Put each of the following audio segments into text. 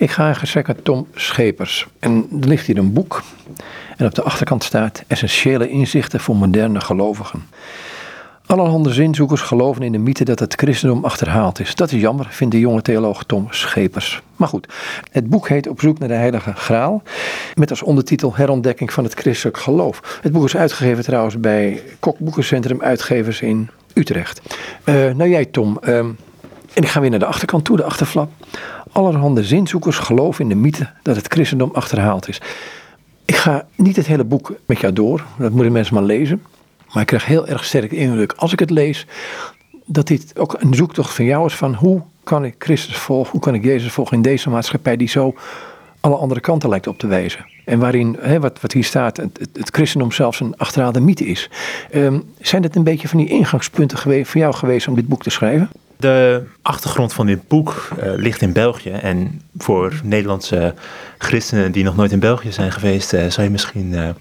Ik ga in gesprek met Tom Schepers. En er ligt hier een boek. En op de achterkant staat Essentiële inzichten voor moderne gelovigen. Allerhande zinzoekers geloven in de mythe dat het christendom achterhaald is. Dat is jammer, vindt de jonge theoloog Tom Schepers. Maar goed, het boek heet Op zoek naar de Heilige Graal. Met als ondertitel Herontdekking van het christelijk geloof. Het boek is uitgegeven trouwens bij Kok Boekencentrum Uitgevers in Utrecht. Uh, nou jij Tom, uh, en ik ga weer naar de achterkant toe, de achterflap. Allerhande zinzoekers geloven in de mythe dat het christendom achterhaald is. Ik ga niet het hele boek met jou door, dat moeten mensen maar lezen. Maar ik krijg heel erg sterk de indruk als ik het lees, dat dit ook een zoektocht van jou is van hoe kan ik Christus volgen, hoe kan ik Jezus volgen in deze maatschappij die zo alle andere kanten lijkt op te wijzen. En waarin, hè, wat, wat hier staat, het, christendom zelfs een achterhaalde mythe is. Um, zijn dit een beetje van die ingangspunten geweest, voor jou geweest om dit boek te schrijven? De achtergrond van dit boek uh, ligt in België. En voor Nederlandse christenen die nog nooit in België zijn geweest, uh, zou je misschien uh, een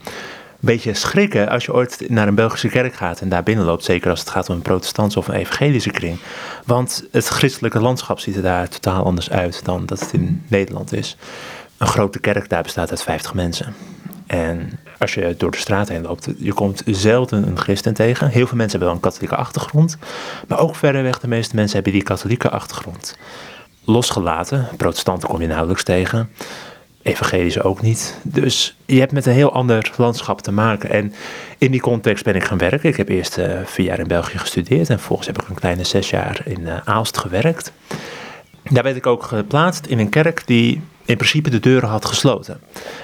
beetje schrikken als je ooit naar een Belgische kerk gaat en daar binnenloopt. Zeker als het gaat om een protestantse of een evangelische kring. Want het christelijke landschap ziet er daar totaal anders uit dan dat het in Nederland is. Een grote kerk daar bestaat uit 50 mensen. En als je door de straat heen loopt, je komt zelden een christen tegen. Heel veel mensen hebben wel een katholieke achtergrond. Maar ook verreweg de meeste mensen hebben die katholieke achtergrond. Losgelaten, protestanten kom je nauwelijks tegen. Evangelische ook niet. Dus je hebt met een heel ander landschap te maken. En in die context ben ik gaan werken. Ik heb eerst uh, vier jaar in België gestudeerd. En vervolgens heb ik een kleine zes jaar in uh, Aalst gewerkt. Daar werd ik ook geplaatst in een kerk die in principe de deuren had gesloten.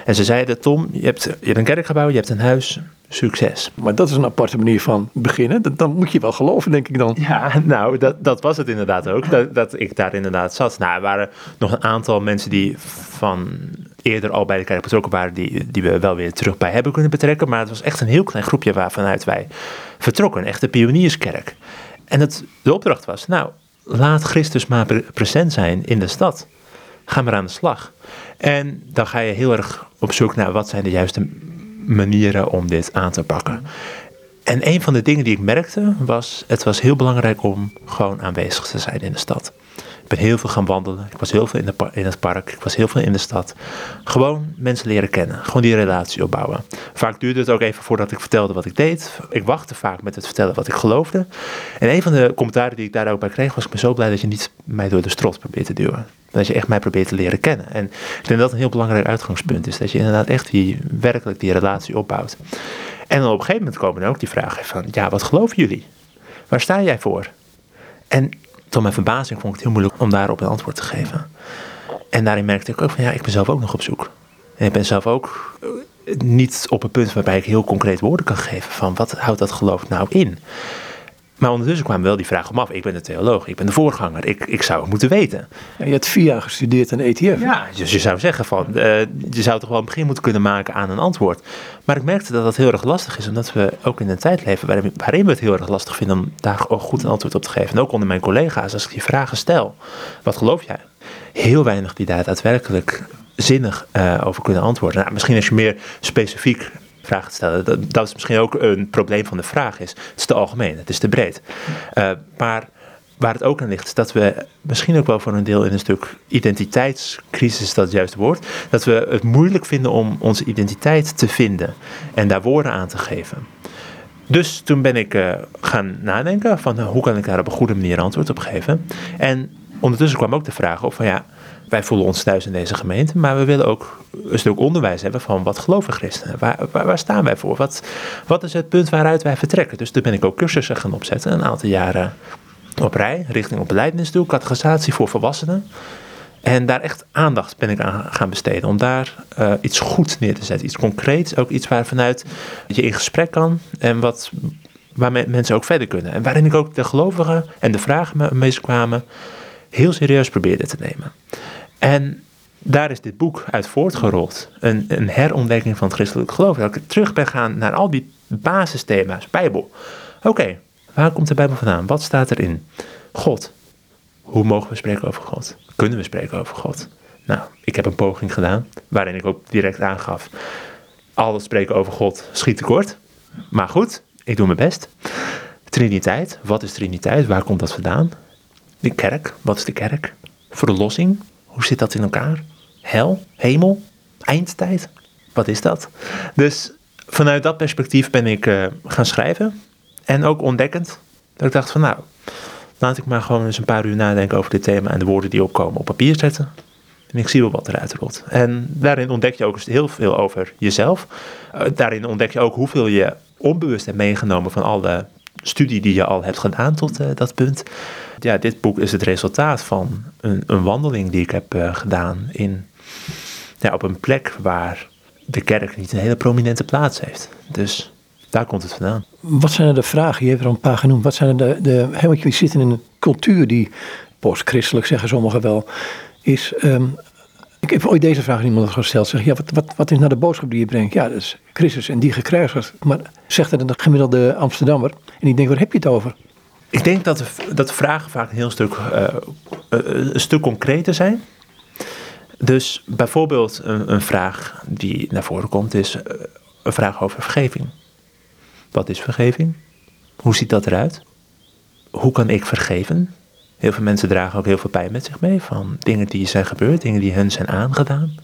En ze zeiden, Tom, je hebt, je hebt een kerkgebouw, je hebt een huis, succes. Maar dat is een aparte manier van beginnen. Dan moet je wel geloven, denk ik dan. Ja, nou, dat, dat was het inderdaad ook. Dat, dat ik daar inderdaad zat. Nou, er waren nog een aantal mensen die van eerder al bij de kerk betrokken waren, die, die we wel weer terug bij hebben kunnen betrekken. Maar het was echt een heel klein groepje waarvanuit wij vertrokken. Een echte pionierskerk. En het, de opdracht was, nou, laat Christus maar present zijn in de stad. Ga maar aan de slag. En dan ga je heel erg op zoek naar wat zijn de juiste manieren om dit aan te pakken. En een van de dingen die ik merkte was, het was heel belangrijk om gewoon aanwezig te zijn in de stad. Ik ben heel veel gaan wandelen. Ik was heel veel in, de, in het park. Ik was heel veel in de stad. Gewoon mensen leren kennen. Gewoon die relatie opbouwen. Vaak duurde het ook even voordat ik vertelde wat ik deed. Ik wachtte vaak met het vertellen wat ik geloofde. En een van de commentaren die ik daar ook bij kreeg was: Ik ben zo blij dat je niet mij door de strot probeert te duwen. Dat je echt mij probeert te leren kennen. En ik denk dat een heel belangrijk uitgangspunt is. Dat je inderdaad echt die, werkelijk die relatie opbouwt. En dan op een gegeven moment komen dan ook die vragen van: Ja, wat geloven jullie? Waar sta jij voor? En tot mijn verbazing vond ik het heel moeilijk om daarop een antwoord te geven. En daarin merkte ik ook van ja, ik ben zelf ook nog op zoek. En ik ben zelf ook eh, niet op een punt waarbij ik heel concreet woorden kan geven van wat houdt dat geloof nou in. Maar ondertussen kwam wel die vraag om af. Ik ben de theoloog, ik ben de voorganger, ik, ik zou het moeten weten. je hebt vier jaar gestudeerd aan ETF. Ja, dus je zou zeggen van, uh, je zou toch wel een begin moeten kunnen maken aan een antwoord. Maar ik merkte dat dat heel erg lastig is, omdat we ook in een tijd leven waarin, waarin we het heel erg lastig vinden om daar ook goed een antwoord op te geven. En ook onder mijn collega's, als ik die vragen stel, wat geloof jij? Heel weinig die daar daadwerkelijk zinnig uh, over kunnen antwoorden. Nou, misschien als je meer specifiek vragen te stellen. Dat, dat, is misschien ook een probleem van de vraag is. Het is te algemeen, het is te breed. Uh, maar waar het ook aan ligt, is dat we misschien ook wel voor een deel in een stuk identiteitscrisis, is dat het juiste woord, dat we het moeilijk vinden om onze identiteit te vinden en daar woorden aan te geven. Dus toen ben ik uh, gaan nadenken van uh, hoe kan ik daar op een goede manier antwoord op geven. En ondertussen kwam ook de vraag op van ja, wij voelen ons thuis in deze gemeente, maar we willen ook een stuk onderwijs hebben van wat geloven christenen? Waar, waar, staan wij voor? Wat, wat is het punt waaruit wij vertrekken? Dus toen ben ik ook cursussen gaan opzetten, een aantal jaren op rij, richting op beleidnis toe, catechisatie voor volwassenen. En daar echt aandacht ben ik aan gaan besteden. Om daar uh, iets goeds neer te zetten. Iets concreets. Ook iets waar vanuit je in gesprek kan. En wat, waar mensen ook verder kunnen. En waarin ik ook de gelovigen en de vragen mee kwamen. heel serieus probeerde te nemen. En daar is dit boek uit voortgerold. Een, een herontdekking van het christelijk geloof. Dat ik terug ben gaan naar al die basisthema's. Bijbel. Oké, waar komt de Bijbel vandaan? Wat staat erin? God. Hoe mogen we spreken over God? Kunnen we spreken over God? Nou, ik heb een poging gedaan, waarin ik ook direct aangaf. Alles spreken over God schiet tekort. Maar goed, ik doe mijn best. Triniteit, wat is Triniteit? Waar komt dat vandaan? De kerk, wat is de kerk? Verlossing, hoe zit dat in elkaar? hel, hemel, eindtijd. Wat is dat? Dus vanuit dat perspectief ben ik uh, gaan schrijven. En ook ontdekkend. Dat ik dacht van nou, laat ik maar gewoon eens een paar uur nadenken over dit thema en de woorden die opkomen op papier zetten. En ik zie wel wat eruit rolt. En daarin ontdek je ook heel veel over jezelf. Uh, daarin ontdek je ook hoeveel je onbewust hebt meegenomen van alle studie die je al hebt gedaan tot uh, dat punt. Ja, dit boek is het resultaat van een, een wandeling die ik heb uh, gedaan in, ja, op een plek waar de kerk niet een hele prominente plaats heeft. Dus daar komt het vandaan. Wat zijn er de vragen? Je hebt er een paar genoemd. Wat zijn er de. de hey, want je zit in een cultuur die postchristelijk zeggen sommigen wel. Is. Um, ik heb ooit deze vraag aan iemand gesteld. Zeg, ja, wat, wat, wat is nou de boodschap die je brengt? Ja, dat is Christus en die gekruisigd. Maar zegt er een gemiddelde Amsterdammer. En ik denk, waar heb je het over? Ik denk dat dat vragen vaak een heel stuk, uh, een stuk concreter zijn. Dus bijvoorbeeld een, een, vraag die naar voren komt is een vraag over vergeving. Wat is vergeving? Hoe ziet dat eruit? Hoe kan ik vergeven? Heel veel mensen dragen ook heel veel pijn met zich mee van dingen die zijn gebeurd, dingen die hen zijn aangedaan.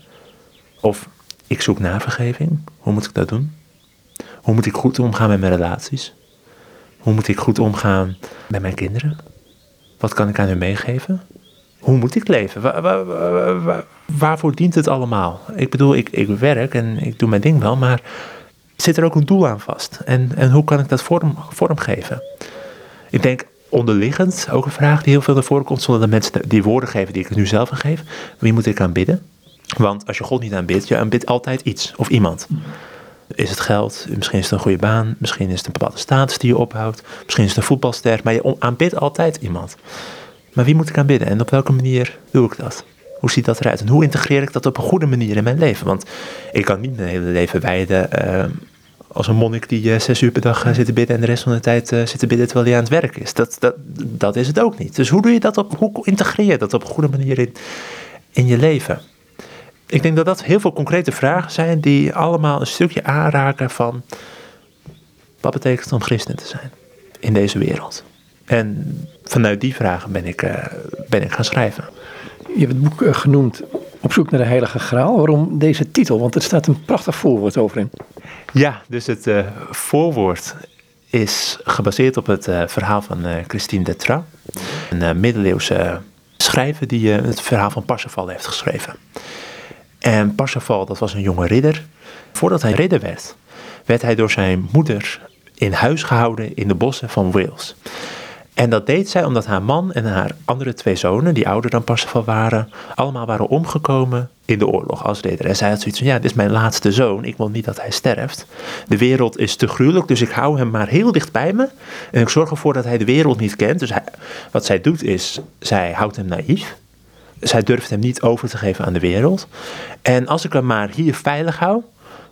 Of ik zoek naar vergeving. Hoe moet ik dat doen? Hoe moet ik goed omgaan met mijn relaties? Hoe moet ik goed omgaan met mijn kinderen? Wat kan ik aan hen meegeven? Hoe moet ik leven? Waar, waarvoor dient het allemaal? Ik bedoel, ik, ik werk en ik doe mijn ding wel, maar zit er ook een doel aan vast? En, en hoe kan ik dat vorm, vormgeven? Ik denk onderliggend ook een vraag die heel veel naar voren komt, zonder dat mensen die woorden geven die ik nu zelf geef. Wie moet ik aanbidden? Want als je God niet aanbidt, je aanbidt altijd iets of iemand. Is het geld, misschien is het een goede baan, misschien is het een bepaalde status die je ophoudt, misschien is het een voetbalster, maar je aanbidt altijd iemand. Maar wie moet ik aanbidden en op welke manier doe ik dat? Hoe ziet dat eruit? En hoe integreer ik dat op een goede manier in mijn leven? Want ik kan niet mijn hele leven wijden uh, als een monnik die uh, zes uur per dag uh, zit te bidden en de rest van de tijd uh, zit te bidden terwijl hij aan het werk is. Dat, dat, dat is het ook niet. Dus hoe doe je dat op, hoe integreer je dat op een goede manier in, in je leven? Ik denk dat dat heel veel concrete vragen zijn die allemaal een stukje aanraken van wat betekent het om christen te zijn in deze wereld. En vanuit die vragen ben ik, ben ik gaan schrijven. Je hebt het boek genoemd Op zoek naar de Heilige Graal. Waarom deze titel? Want er staat een prachtig voorwoord over in. Ja, dus het uh, voorwoord is gebaseerd op het uh, verhaal van uh, Christine Detrat. Een middeleeuwse schrijver die het verhaal van Parsifal heeft geschreven. En Parsifal, dat was een jonge ridder. Voordat hij ridder werd, werd hij door zijn moeder in huis gehouden in de bossen van Wales. En dat deed zij omdat haar man en haar andere twee zonen, die ouder dan Parsifal waren, allemaal waren omgekomen in de oorlog als ridder. En zij had zoiets van, ja, dit is mijn laatste zoon, ik wil niet dat hij sterft. De wereld is te gruwelijk, dus ik hou hem maar heel dicht bij me. En ik zorg ervoor dat hij de wereld niet kent. Dus wat zij doet is, zij houdt hem naïef. Zij durft hem niet over te geven aan de wereld. En als ik hem maar hier veilig hou,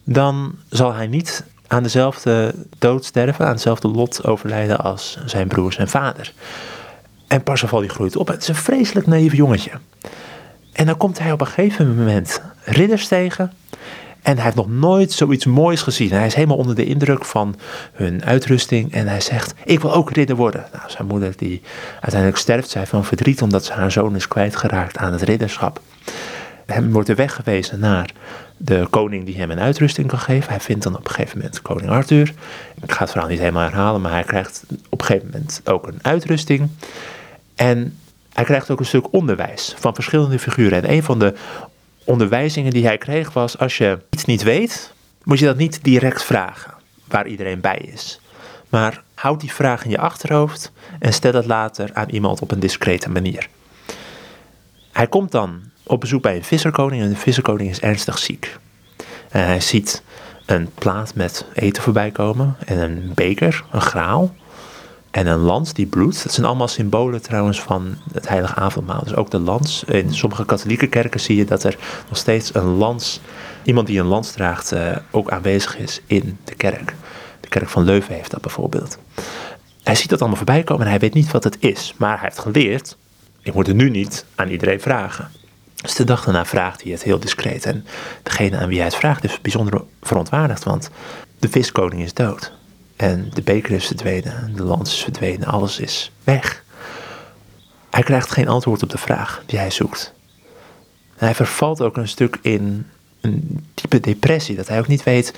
dan zal hij niet aan dezelfde dood sterven, aan hetzelfde lot overlijden als zijn broers en vader. En Parsifal die groeit op. Het is een vreselijk naïef jongetje. En dan komt hij op een gegeven moment ridders tegen. En hij heeft nog nooit zoiets moois gezien. Hij is helemaal onder de indruk van hun uitrusting. En hij zegt, ik wil ook ridder worden. Nou, zijn moeder die uiteindelijk sterft, zij van verdriet omdat ze haar zoon is kwijtgeraakt aan het ridderschap. Hem wordt er weggewezen naar de koning die hem een uitrusting kan geven. Hij vindt dan op een gegeven moment koning Arthur. Ik ga het verhaal niet helemaal herhalen, maar hij krijgt op een gegeven moment ook een uitrusting. En hij krijgt ook een stuk onderwijs van verschillende figuren. En een van de onderwijzingen die hij kreeg was: als je iets niet weet, moet je dat niet direct vragen, waar iedereen bij is. Maar houd die vraag in je achterhoofd en stel het later aan iemand op een discrete manier. Hij komt dan op bezoek bij een visserkoning en de visserkoning is ernstig ziek. En hij ziet een plaat met eten voorbij komen en een beker, een graal en een lans die bloedt. Dat zijn allemaal symbolen trouwens van het heilige avondmaal. Dus ook de lans. In sommige katholieke kerken zie je dat er nog steeds een lans, iemand die een lans draagt, uh, ook aanwezig is in de kerk. De kerk van Leuven heeft dat bijvoorbeeld. Hij ziet dat allemaal voorbij komen en hij weet niet wat het is. Maar hij heeft geleerd, ik moet het nu niet aan iedereen vragen. Dus de dag daarna vraagt hij het heel discreet. En degene aan wie hij het vraagt is bijzonder verontwaardigd, want de viskoning is dood. En de beker is verdwenen, de lans is verdwenen, alles is weg. Hij krijgt geen antwoord op de vraag die hij zoekt. Hij vervalt ook een stuk in een diepe depressie. Dat hij ook niet weet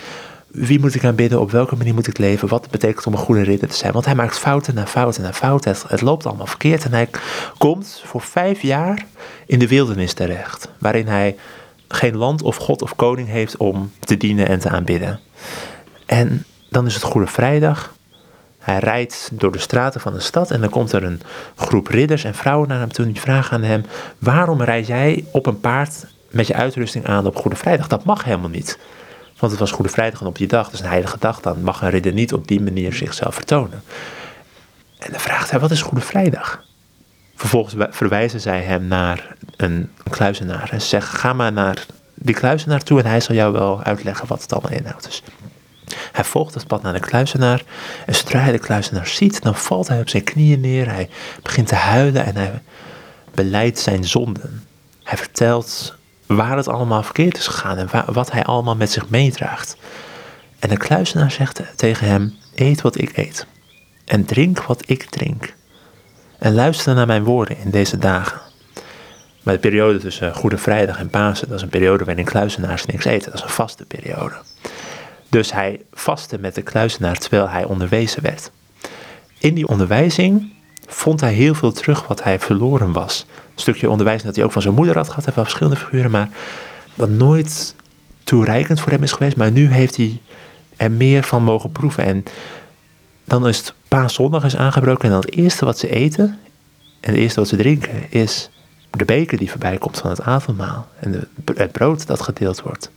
wie moet ik aanbidden, op welke manier moet ik leven, wat betekent om een goede ridder te zijn. Want hij maakt fouten na fouten na fouten. Het, het loopt allemaal verkeerd en hij komt voor vijf jaar in de wildernis terecht. Waarin hij geen land of god of koning heeft om te dienen en te aanbidden. En dan is het Goede Vrijdag. Hij rijdt door de straten van de stad en dan komt er een groep ridders en vrouwen naar hem toe die vragen aan hem: Waarom rijd jij op een paard met je uitrusting aan op Goede Vrijdag? Dat mag helemaal niet. Want het was Goede Vrijdag en op die dag, dus een heilige dag, dan mag een ridder niet op die manier zichzelf vertonen. En dan vraagt hij: Wat is Goede Vrijdag? Vervolgens verwijzen zij hem naar een, kluizenaar en ze zeggen: Ga maar naar die kluizenaar toe en hij zal jou wel uitleggen wat het allemaal inhoudt. Dus hij volgt het pad naar de kluizenaar. En zodra hij de kluizenaar ziet, dan valt hij op zijn knieën neer. Hij begint te huilen en hij beleidt zijn zonden. Hij vertelt waar het allemaal verkeerd is gegaan en wat hij allemaal met zich meedraagt. En de kluizenaar zegt tegen hem: Eet wat ik eet. En drink wat ik drink. En luister naar mijn woorden in deze dagen. Maar de periode tussen Goede Vrijdag en Pasen, dat is een periode waarin kluizenaars niks eten. Dat is een vaste periode. Dus hij vastte met de kluizenaar terwijl hij onderwezen werd. In die onderwijzing vond hij heel veel terug wat hij verloren was. Stukje onderwijzing dat hij ook van zijn moeder had gehad, hij van verschillende figuren, maar wat nooit toereikend voor hem is geweest. Maar nu heeft hij er meer van mogen proeven. En dan is het paaszondag is aangebroken en dan het eerste wat ze eten en het eerste wat ze drinken is de beker die voorbij komt van het avondmaal en het brood dat gedeeld wordt.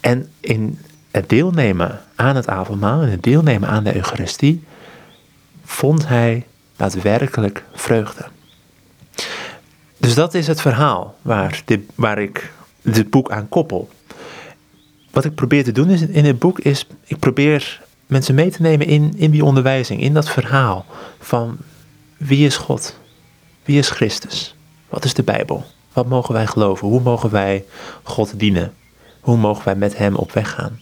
En in het deelnemen aan het avondmaal en het deelnemen aan de Eucharistie, vond hij daadwerkelijk vreugde. Dus dat is het verhaal waar, dit, waar ik dit boek aan koppel. Wat ik probeer te doen is, in het boek is, ik probeer mensen mee te nemen in, in die onderwijzing, in dat verhaal van wie is God? Wie is Christus? Wat is de Bijbel? Wat mogen wij geloven? Hoe mogen wij God dienen? Hoe mogen wij met Hem op weg gaan?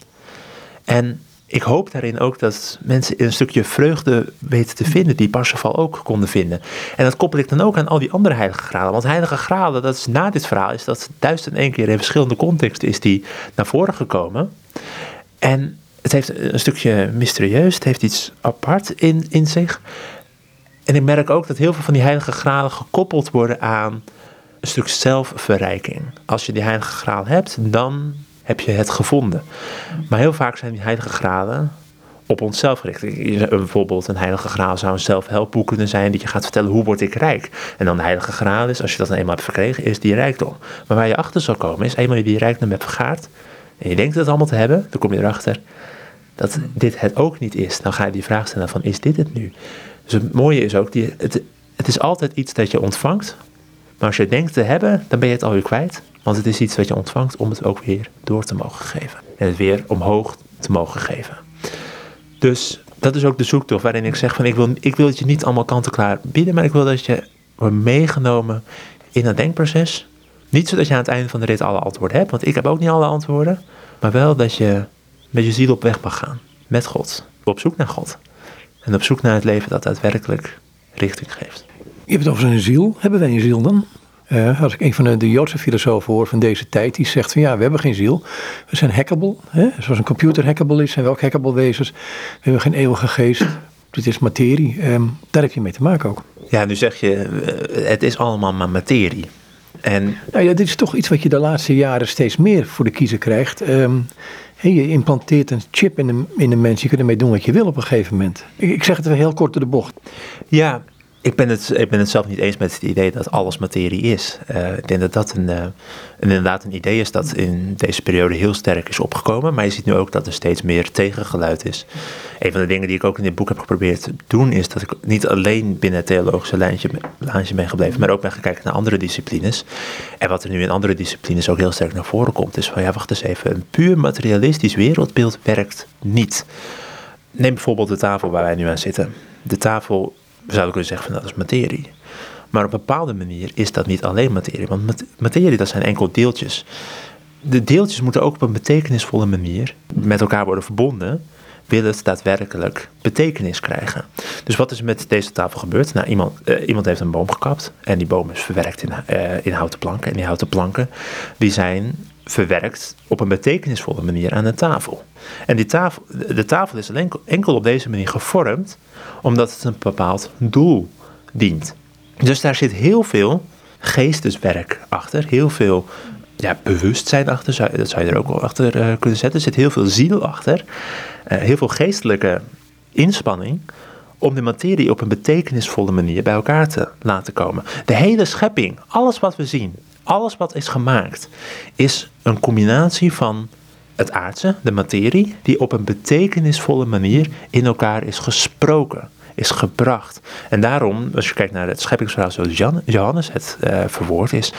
En ik hoop daarin ook dat mensen een stukje vreugde weten te vinden, die Parsifal ook konden vinden. En dat koppel ik dan ook aan al die andere heilige graden. Want heilige graden, dat is na dit verhaal, is dat duizend en één keer in verschillende contexten is die naar voren gekomen. En het heeft een stukje mysterieus, het heeft iets apart in, in zich. En ik merk ook dat heel veel van die heilige graden gekoppeld worden aan een stuk zelfverrijking. Als je die heilige graal hebt, dan heb je het gevonden. Maar heel vaak zijn die heilige graden op onszelf gericht. Bijvoorbeeld een heilige graal zou een zelfhelpboek kunnen zijn... dat je gaat vertellen hoe word ik rijk. En dan de heilige graal is, als je dat eenmaal hebt verkregen... is die rijkdom. Maar waar je achter zal komen is... eenmaal je die rijkdom hebt vergaard... en je denkt het allemaal te hebben... dan kom je erachter dat dit het ook niet is. Dan ga je die vraag stellen van, is dit het nu? Dus het mooie is ook, die, het, het is altijd iets dat je ontvangt... maar als je denkt te hebben, dan ben je het alweer kwijt... Want het is iets wat je ontvangt om het ook weer door te mogen geven. En het weer omhoog te mogen geven. Dus dat is ook de zoektocht waarin ik zeg van ik wil, ik wil dat je niet allemaal kant-en-klaar bieden, maar ik wil dat je wordt meegenomen in dat denkproces. Niet zodat je aan het einde van de rit alle antwoorden hebt, want ik heb ook niet alle antwoorden. Maar wel dat je met je ziel op weg mag gaan. Met God. Op zoek naar God. En op zoek naar het leven dat daadwerkelijk richting geeft. Je hebt het over een ziel. Hebben wij een ziel dan? Uh, als ik een van de, de, Joodse filosofen hoor van deze tijd, die zegt van ja, we hebben geen ziel. We zijn hackable. Hè? Zoals een computer hackable is, zijn we ook hackable wezens. We hebben geen eeuwige geest. Dit is materie. Um, daar heb je mee te maken ook. Ja, nu zeg je, eh, het is allemaal maar materie. En... Nou ja, dit is toch iets wat je de laatste jaren steeds meer voor de kiezer krijgt. Um, je implanteert een chip in een, in een mens, je kunt ermee doen wat je wil op een gegeven moment. Ik, ik zeg het heel kort door de bocht. Ja, ik ben, het, ik ben het zelf niet eens met het idee dat alles materie is. Uh, ik denk dat dat een, uh, inderdaad een idee is dat in deze periode heel sterk is opgekomen. Maar je ziet nu ook dat er steeds meer tegengeluid is. Een van de dingen die ik ook in dit boek heb geprobeerd te doen, is dat ik niet alleen binnen het theologische lijntje ben gebleven, maar ook ben gekeken naar andere disciplines. En wat er nu in andere disciplines ook heel sterk naar voren komt, is van ja, wacht eens even, een puur materialistisch wereldbeeld werkt niet. Neem bijvoorbeeld de tafel waar wij nu aan zitten. De tafel we zouden kunnen zeggen van dat is materie. Maar op een bepaalde manier is dat niet alleen materie. Want materie, dat zijn enkel deeltjes. De deeltjes moeten ook op een betekenisvolle manier met elkaar worden verbonden. wil het daadwerkelijk betekenis krijgen. Dus wat is met deze tafel gebeurd? Nou, iemand, eh, iemand heeft een boom gekapt en die boom is verwerkt in, eh, in houten planken. En die houten planken die zijn verwerkt op een betekenisvolle manier aan de tafel. En die tafel, de tafel is enkel op deze manier gevormd omdat het een bepaald doel dient. Dus daar zit heel veel geesteswerk achter, heel veel ja, bewustzijn achter, dat zou je er ook wel achter uh, kunnen zetten. Er zit heel veel ziel achter, uh, heel veel geestelijke inspanning om de materie op een betekenisvolle manier bij elkaar te laten komen. De hele schepping, alles wat we zien, alles wat is gemaakt, is een combinatie van het aardse, de materie, die op een betekenisvolle manier in elkaar is gesproken, is gebracht. En daarom, als je kijkt naar het scheppingsverhaal zoals Johannes het uh, verwoord is,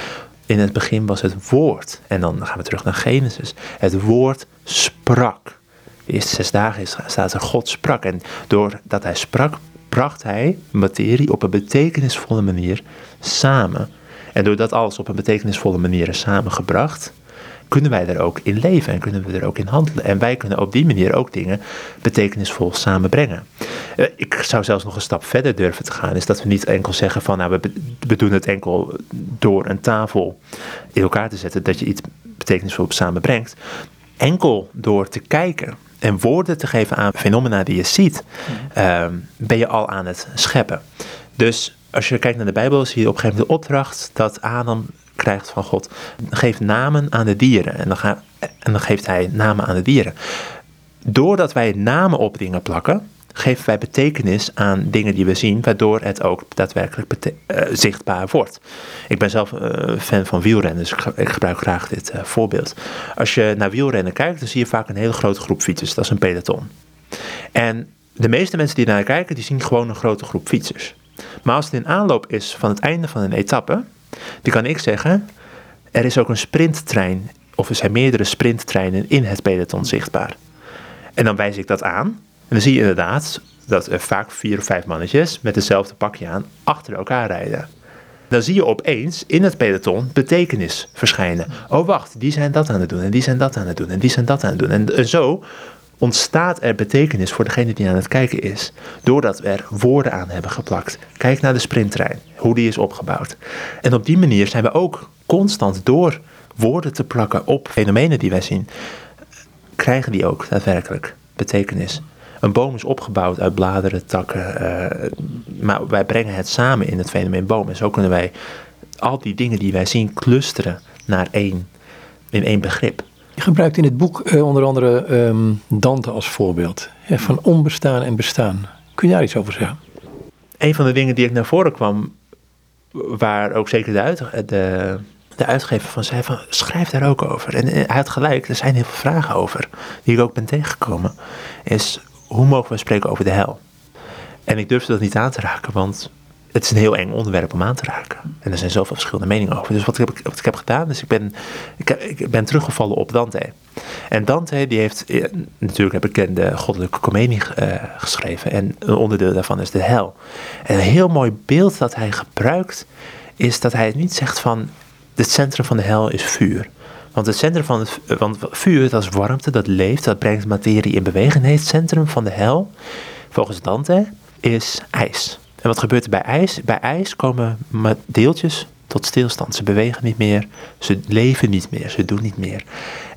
in het begin was het woord. En dan gaan we terug naar Genesis. Het woord sprak. De eerste zes dagen staat er God sprak. En doordat hij sprak, bracht hij materie op een betekenisvolle manier samen. En doordat alles op een betekenisvolle manier is samengebracht, kunnen wij er ook in leven en kunnen we er ook in handelen. En wij kunnen op die manier ook dingen betekenisvol samenbrengen. Uh, ik zou zelfs nog een stap verder durven te gaan, is dat we niet enkel zeggen van nou we, we doen het enkel door een tafel in elkaar te zetten, dat je iets betekenisvol samenbrengt. Enkel door te kijken en woorden te geven aan fenomena die je ziet, uh, ben je al aan het scheppen. Dus als je kijkt naar de Bijbel, zie je op een gegeven moment de opdracht dat Adam krijgt van God. Geef namen aan de dieren. En dan, en dan geeft hij namen aan de dieren. Doordat wij namen op dingen plakken, geven wij betekenis aan dingen die we zien, waardoor het ook daadwerkelijk uh, zichtbaar wordt. Ik ben zelf uh, fan van wielrennen, dus ik, ik gebruik graag dit uh, voorbeeld. Als je naar wielrennen kijkt, dan zie je vaak een hele grote groep fietsers. Dat is een peloton. En de meeste mensen die naar kijken, die zien gewoon een grote groep fietsers. Maar als het in aanloop is van het einde van een etappe, dan kan ik zeggen, er is ook een sprinttrein, of er zijn meerdere sprinttreinen in het peloton zichtbaar. En dan wijs ik dat aan. En dan zie je inderdaad dat er vaak vier of vijf mannetjes met hetzelfde pakje aan achter elkaar rijden. Dan zie je opeens in het peloton betekenis verschijnen. Oh wacht, die zijn dat aan het doen en die zijn dat aan het doen en die zijn dat aan het doen. En zo ontstaat er betekenis voor degene die aan het kijken is. Doordat we er woorden aan hebben geplakt. Kijk naar de sprinttrein, hoe die is opgebouwd. En op die manier zijn we ook constant door woorden te plakken op fenomenen die wij zien, krijgen die ook daadwerkelijk betekenis. Een boom is opgebouwd uit bladeren, takken, uh, maar wij brengen het samen in het fenomeen boom. En zo kunnen wij al die dingen die wij zien clusteren naar één, in één begrip. Je gebruikt in het boek uh, onder andere um, Dante als voorbeeld. Hè, van onbestaan en bestaan. Kun je daar iets over zeggen? Een van de dingen die ik naar voren kwam, waar ook zeker de, de, de uitgever van zei van schrijf daar ook over. En hij had gelijk, er zijn heel veel vragen over, die ik ook ben tegengekomen. Is hoe mogen we spreken over de hel? En ik durfde dat niet aan te raken, want het is een heel eng onderwerp om aan te raken. En er zijn zoveel verschillende meningen over. Dus wat ik, wat ik heb gedaan, is ik ben, ik, ik, ben teruggevallen op Dante. En Dante die heeft eh, natuurlijk een bekende goddelijke komedie uh, geschreven. En een onderdeel daarvan is de hel. En een heel mooi beeld dat hij gebruikt, is dat hij niet zegt van het centrum van de hel is vuur. Want het centrum van het want vuur, dat is warmte, dat leeft, dat brengt materie in beweging. Nee, het centrum van de hel, volgens Dante, is ijs. En wat gebeurt er bij ijs? Bij ijs komen deeltjes tot stilstand. Ze bewegen niet meer, ze leven niet meer, ze doen niet meer.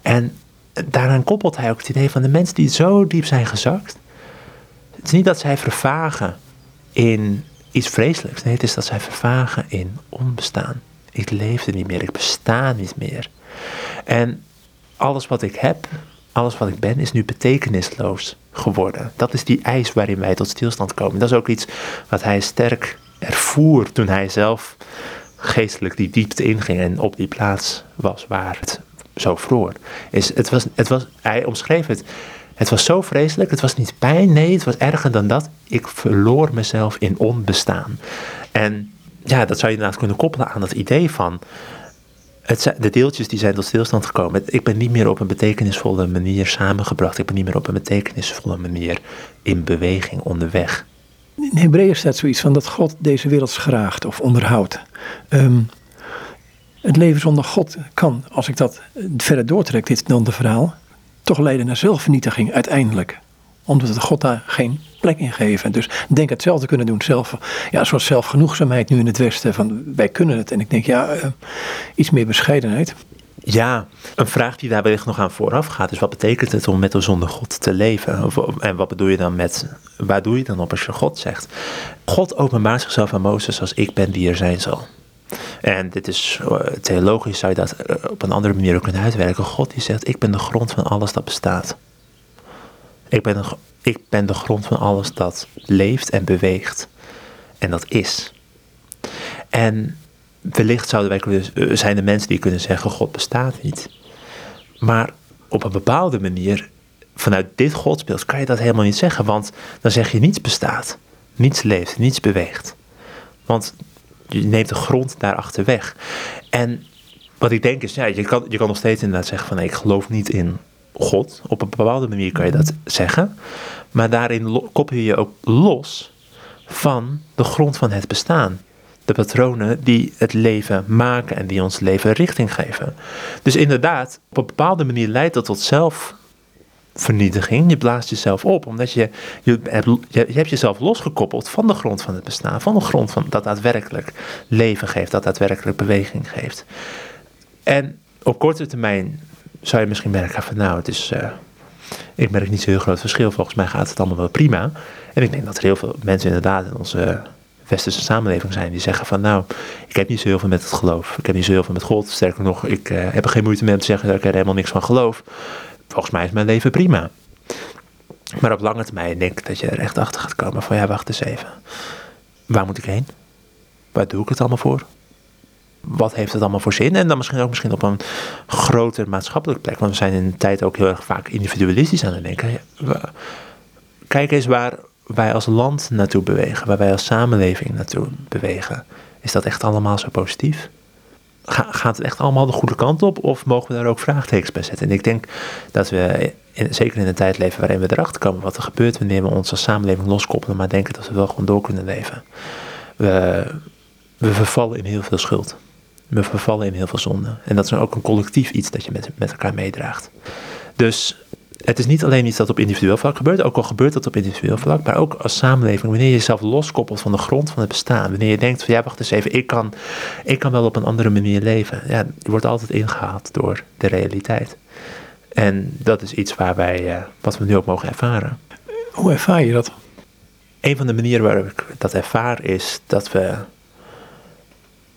En daaraan koppelt hij ook het idee van de mensen die zo diep zijn gezakt. Het is niet dat zij vervagen in iets vreselijks. Nee, het is dat zij vervagen in onbestaan. Ik leefde niet meer, ik besta niet meer. En alles wat ik heb, alles wat ik ben, is nu betekenisloos geworden. Dat is die eis waarin wij tot stilstand komen. Dat is ook iets wat hij sterk ervoer toen hij zelf geestelijk die diepte inging en op die plaats was waar het zo vroor. Is, het was, het was, hij omschreef het. Het was zo vreselijk, het was niet pijn, nee, het was erger dan dat. Ik verloor mezelf in onbestaan. En ja, dat zou je inderdaad kunnen koppelen aan dat idee van het de deeltjes die zijn tot stilstand gekomen. Ik ben niet meer op een betekenisvolle manier samengebracht. Ik ben niet meer op een betekenisvolle manier in beweging onderweg. In Hebreeën staat zoiets van dat God deze wereld schraagt of onderhoudt. Ehm, het leven zonder God kan, als ik dat verder doortrek, dit de verhaal, toch leiden naar zelfvernietiging uiteindelijk. Omdat we God daar geen plek in geven. Dus denk hetzelfde kunnen doen. Zelf, ja, zoals zelfgenoegzaamheid nu in het Westen. Van wij kunnen het. En ik denk, ja, uh, iets meer bescheidenheid. Ja, een vraag die daar wellicht nog aan vooraf gaat is wat betekent het om met een zonder God te leven? Of, en wat bedoel je dan met, waar doe je dan op als je God zegt? God openbaart zichzelf aan Mozes als ik ben die er zijn zal. En dit is eh, theologisch zou je dat eh, op een andere manier ook kunnen uitwerken. God die zegt ik ben de grond van alles dat bestaat. Ik ben, de, ik ben de grond van alles dat leeft en beweegt. En dat is. En wellicht zouden wij kunnen, zijn de mensen die kunnen zeggen: God bestaat niet. Maar op een bepaalde manier, vanuit dit godsbeeld, kan je dat helemaal niet zeggen. Want dan zeg je: niets bestaat, niets leeft, niets beweegt. Want je neemt de grond daarachter weg. En wat ik denk is: ja, je, kan, je kan nog steeds inderdaad zeggen: van ik geloof niet in God. Op een bepaalde manier kan je dat zeggen. Maar daarin koppel je je ook los van de grond van het bestaan de patronen die het leven maken en die ons leven richting geven. Dus inderdaad, op een bepaalde manier leidt dat tot zelfvernietiging. Je blaast jezelf op, omdat je, je, hebt, je hebt jezelf losgekoppeld van de grond van het bestaan, van de grond van, dat daadwerkelijk leven geeft, dat daadwerkelijk beweging geeft. En op korte termijn zou je misschien merken van nou, het is, uh, ik merk niet zo heel groot verschil. Volgens mij gaat het allemaal wel prima. En ik denk dat er heel veel mensen inderdaad in onze westerse samenleving zijn die zeggen van nou, ik heb niet zo heel veel met het geloof. Ik heb niet zo heel veel met God. Sterker nog, ik uh, heb er geen moeite mee te zeggen dat ik er helemaal niks van geloof. Volgens mij is mijn leven prima. Maar op lange termijn denk ik dat je er echt achter gaat komen van ja, wacht eens even. Waar moet ik heen? Waar doe ik het allemaal voor? Wat heeft het allemaal voor zin? En dan misschien ook misschien op een groter maatschappelijk plek. Want we zijn in de tijd ook heel erg vaak individualistisch aan het denken. Kijk eens waar wij als land naartoe bewegen, waar wij als samenleving naartoe bewegen, is dat echt allemaal zo positief? gaat het echt allemaal de goede kant op of mogen we daar ook vraagtekens bij zetten? En ik denk dat we, zeker in een tijd leven waarin we erachter komen wat er gebeurt wanneer we ons als samenleving loskoppelen, maar denken dat we wel gewoon door kunnen leven. We, we vervallen in heel veel schuld. We vervallen in heel veel zonde. En dat is ook een collectief iets dat je met, met elkaar meedraagt. Dus het is niet alleen iets dat op individueel vlak gebeurt, ook al gebeurt dat op individueel vlak, maar ook als samenleving, wanneer je jezelf loskoppelt van de grond van het bestaan, wanneer je denkt van ja, wacht eens even, ik kan, ik kan wel op een andere manier leven. Ja, je wordt altijd ingehaald door de realiteit. En dat is iets waar wij, uh, wat we nu ook mogen ervaren. Hoe ervaar je dat? Een van de manieren waarop ik dat ervaar is dat we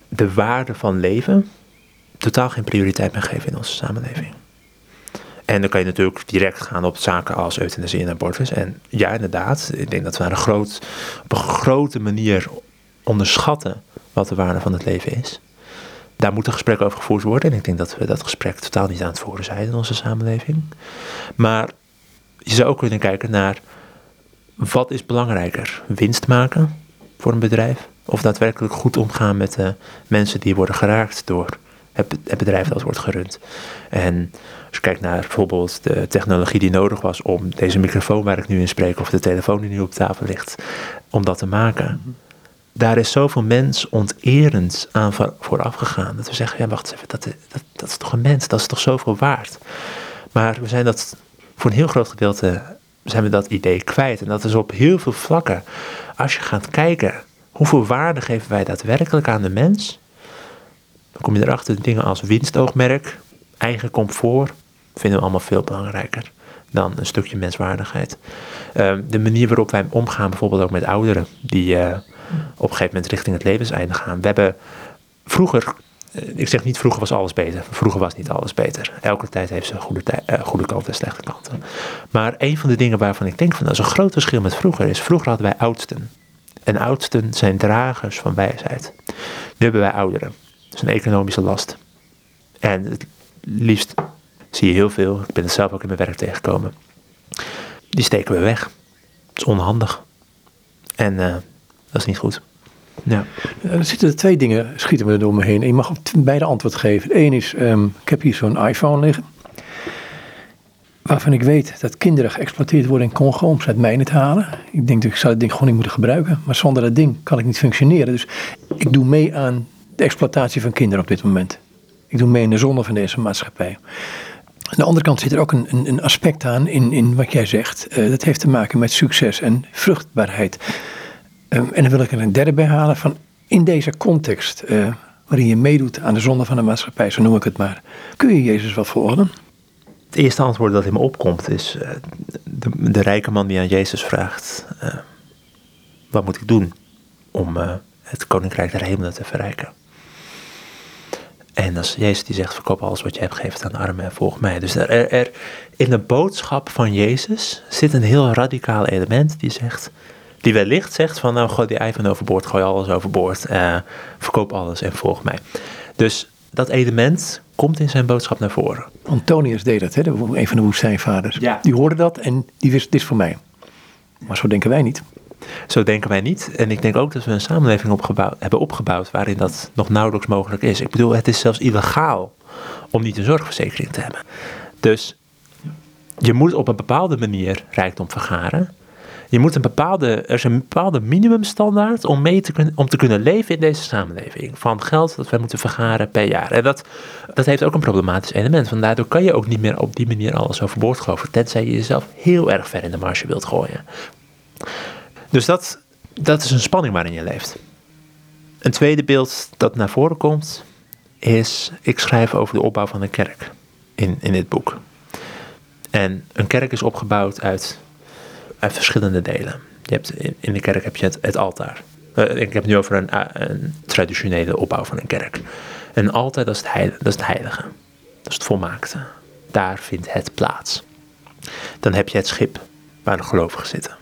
de waarde van leven totaal geen prioriteit meer geven in onze samenleving. En dan kan je natuurlijk direct gaan op zaken als euthanasie en abortus. En ja, inderdaad, ik denk dat we een groot, op een grote manier onderschatten wat de waarde van het leven is. Daar moet een gesprek over gevoerd worden. En ik denk dat we dat gesprek totaal niet aan het voeren zijn in onze samenleving. Maar je zou ook kunnen kijken naar wat is belangrijker? Winst maken voor een bedrijf? Of daadwerkelijk goed omgaan met de mensen die worden geraakt door het, bedrijf dat wordt gerund. En als je kijkt naar bijvoorbeeld de technologie die nodig was om deze microfoon waar ik nu in spreek, of de telefoon die nu op tafel ligt, om dat te maken. Daar is zoveel mens onterend aan vooraf gegaan. Dat we zeggen, ja wacht even, dat, dat, dat is toch een mens, dat is toch zoveel waard. Maar we zijn dat voor een heel groot gedeelte zijn we dat idee kwijt. En dat is op heel veel vlakken. Als je gaat kijken, hoeveel waarde geven wij daadwerkelijk aan de mens? Dan kom je erachter dingen als winstoogmerk, eigen comfort, vinden we allemaal veel belangrijker dan een stukje menswaardigheid. Ehm, de manier waarop wij omgaan, bijvoorbeeld ook met ouderen, die uh, op een gegeven moment richting het levenseinde gaan. We hebben vroeger, eh, ik zeg niet vroeger was alles beter, vroeger was niet alles beter. Elke tijd heeft zijn goede, uh, goede kanten en slechte kanten. Maar een van de dingen waarvan ik denk van dat is een groot verschil met vroeger is, vroeger hadden wij oudsten. En oudsten zijn dragers van wijsheid. Nu hebben wij ouderen. Dat is een economische last. En het liefst zie je heel veel, ik ben het zelf ook in mijn werk tegengekomen. Die steken we weg. Dat is onhandig. En uh, dat is niet goed. Ja. Er zitten twee dingen, schieten me er door me heen. Je mag beide antwoord geven. Eén is, um, ik heb hier zo'n iPhone liggen. Waarvan ik weet dat kinderen geëxploiteerd worden in Congo om ze uit mijnen te halen. Ik denk dat ik zou het ding gewoon niet moeten gebruiken. Maar zonder dat ding kan ik niet functioneren. Dus ik doe mee aan de exploitatie van kinderen op dit moment. Ik doe mee in de zonde van deze maatschappij. Aan de andere kant zit er ook een, een, een aspect aan in, in wat jij zegt. Uh, dat heeft te maken met succes en vruchtbaarheid. Um, en dan wil ik er een derde bij halen van in deze context, uh, waarin je meedoet aan de zonde van de maatschappij, zo noem ik het maar. Kun je Jezus wat volgen? Het eerste antwoord dat in me opkomt is uh, de, rijke man die aan Jezus vraagt: Wat moet ik doen om het koninkrijk der hemelen te verrijken? En als Jezus die zegt, verkoop alles wat je hebt, geef het aan de armen en volg mij. Dus er, er, in de boodschap van Jezus zit een heel radicaal element die zegt, die wellicht zegt van nou gooi die eigen overboord, gooi alles overboord, uh, verkoop alles en volg mij. Dus dat element komt in zijn boodschap naar voren. Antonius deed dat, hè? een van de woestijnvaders. Ja. Die hoorde dat en die wist, dit is voor mij. Maar zo denken wij niet. Zo denken wij niet. En ik denk ook dat we een samenleving opgebouwd, hebben opgebouwd waarin dat nog nauwelijks mogelijk is. Ik bedoel, het is zelfs illegaal om niet een zorgverzekering te hebben. Dus je moet op een bepaalde manier rijkdom vergaren. Je moet een bepaalde, er is een bepaalde minimumstandaard om, mee te kunnen, om te kunnen leven in deze samenleving. Van geld dat wij moeten vergaren per jaar. En dat, dat heeft ook een problematisch element. Want daardoor kan je ook niet meer op die manier alles overboord gooien. Tenzij je jezelf heel erg ver in de marge wilt gooien. Dus dat, dat is een spanning waarin je leeft. Een tweede beeld dat naar voren komt is, ik schrijf over de opbouw van een kerk in, in dit boek. En een kerk is opgebouwd uit, uit verschillende delen. Je hebt, in, de kerk heb je het, altaar. Uh, ik heb het nu over een, eh, een, traditionele opbouw van een kerk. Een altaar, dat is, het heilige, dat is het heilige. Dat is het volmaakte. Daar vindt het plaats. Dan heb je het schip waar de gelovigen zitten.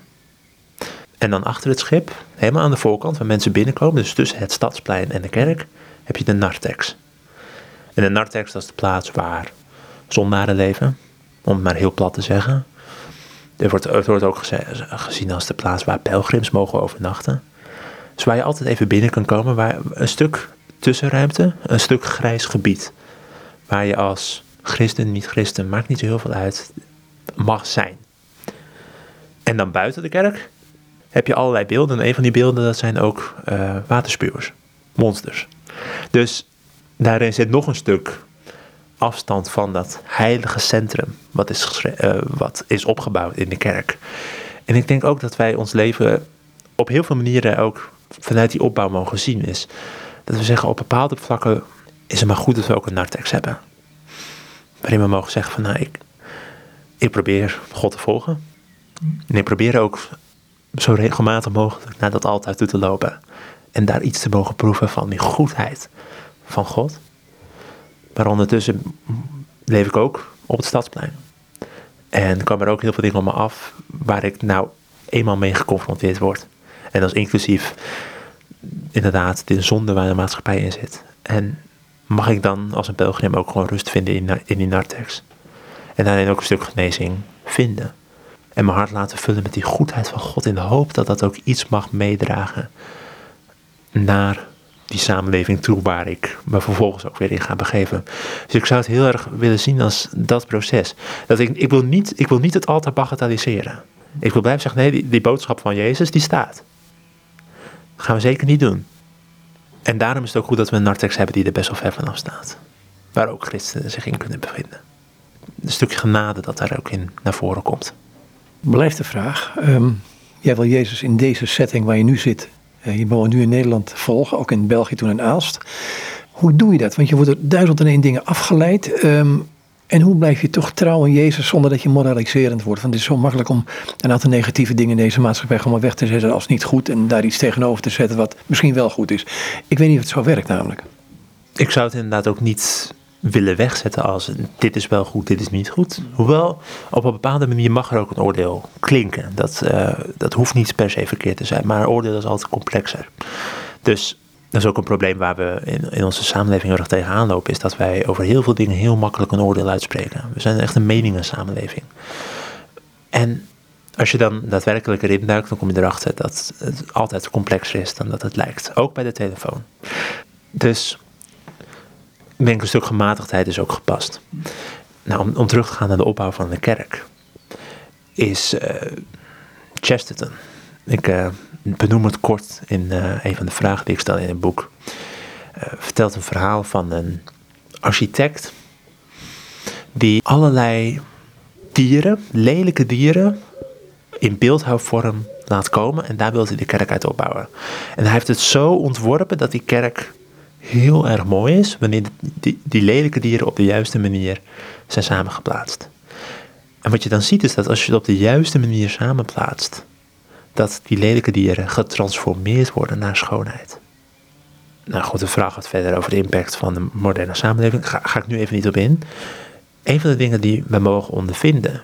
En dan achter het schip, helemaal aan de voorkant, waar mensen binnenkomen, dus tussen het stadsplein en de kerk, heb je de narthex. En de narthex, dat is de plaats waar zondaren leven, om het maar heel plat te zeggen. Er wordt, het wordt ook gezien als de plaats waar pelgrims mogen overnachten. Dus waar je altijd even binnen kan komen, waar een stuk tussenruimte, een stuk grijs gebied. Waar je als christen, niet-christen, maakt niet zo heel veel uit, mag zijn. En dan buiten de kerk heb je allerlei beelden. En een van die beelden dat zijn ook uh, waterspuwers, monsters. Dus daarin zit nog een stuk afstand van dat heilige centrum wat is, uh, wat is opgebouwd in de kerk. En ik denk ook dat wij ons leven op heel veel manieren ook vanuit die opbouw mogen zien. Is dat we zeggen op bepaalde vlakken is het maar goed dat we ook een narthex hebben. Waarin we mogen zeggen van nou ik, ik probeer God te volgen. En ik probeer ook zo regelmatig mogelijk naar dat altaar toe te lopen. En daar iets te mogen proeven van die goedheid van God. Maar ondertussen leef ik ook op het stadsplein. En kwam er ook heel veel dingen op me af waar ik nou eenmaal mee geconfronteerd word. En dat is inclusief inderdaad de zonde waar de maatschappij in zit. En mag ik dan als een pelgrim ook gewoon rust vinden in, in die narthex. En daarin ook een stuk genezing vinden. En mijn hart laten vullen met die goedheid van God in de hoop dat dat ook iets mag meedragen naar die samenleving toe waar ik me vervolgens ook weer in ga begeven. Dus ik zou het heel erg willen zien als dat proces. Dat ik, ik, wil, niet, ik wil niet het altijd bagatelliseren. Ik wil blijven zeggen, nee, die, boodschap van Jezus, die staat. Dat gaan we zeker niet doen. En daarom is het ook goed dat we een narthex hebben die er best wel ver vanaf staat. Waar ook christenen zich in kunnen bevinden. Een stukje genade dat daar ook in naar voren komt blijft de vraag. Um, jij wil Jezus in deze setting waar je nu zit, uh, je woont nu in Nederland, volgen, ook in België toen en Aalst. Hoe doe je dat? Want je wordt er duizend en één dingen afgeleid. Um, en hoe blijf je toch trouw aan Jezus zonder dat je moraliserend wordt? Want het is zo makkelijk om een aantal negatieve dingen in deze maatschappij gewoon weg te zetten als niet goed. En daar iets tegenover te zetten wat misschien wel goed is. Ik weet niet of het zo werkt namelijk. Ik zou het inderdaad ook niet willen wegzetten als dit is wel goed, dit is niet goed. Hoewel, op een bepaalde manier mag er ook een oordeel klinken. Dat, uh, dat hoeft niet per se verkeerd te zijn, maar een oordeel is altijd complexer. Dus dat is ook een probleem waar we in, in onze samenleving erg tegenaan lopen, is dat wij over heel veel dingen heel makkelijk een oordeel uitspreken. We zijn echt een meningensamenleving. En als je dan daadwerkelijk erin duikt, dan kom je erachter dat het altijd complexer is dan dat het lijkt. Ook bij de telefoon. Dus ik denk een stuk gematigdheid is ook gepast. Nou, om, terug te gaan naar de opbouw van de kerk, is uh, Chesterton. Ik uh, benoem het kort in uh, een van de vragen die ik stel in het boek. vertelt een verhaal van een architect die allerlei dieren, lelijke dieren, in beeldhouwvorm laat komen. En daar wil hij de kerk uit opbouwen. En hij heeft het zo ontworpen dat die kerk heel erg mooi is wanneer die, die lelijke dieren op de juiste manier zijn samengeplaatst. En wat je dan ziet is dat als je het op de juiste manier samenplaatst, dat die lelijke dieren getransformeerd worden naar schoonheid. Nou goed, de vraag wat verder over de impact van de moderne samenleving. Ga, ga ik nu even niet op in. Een van de dingen die we mogen ondervinden,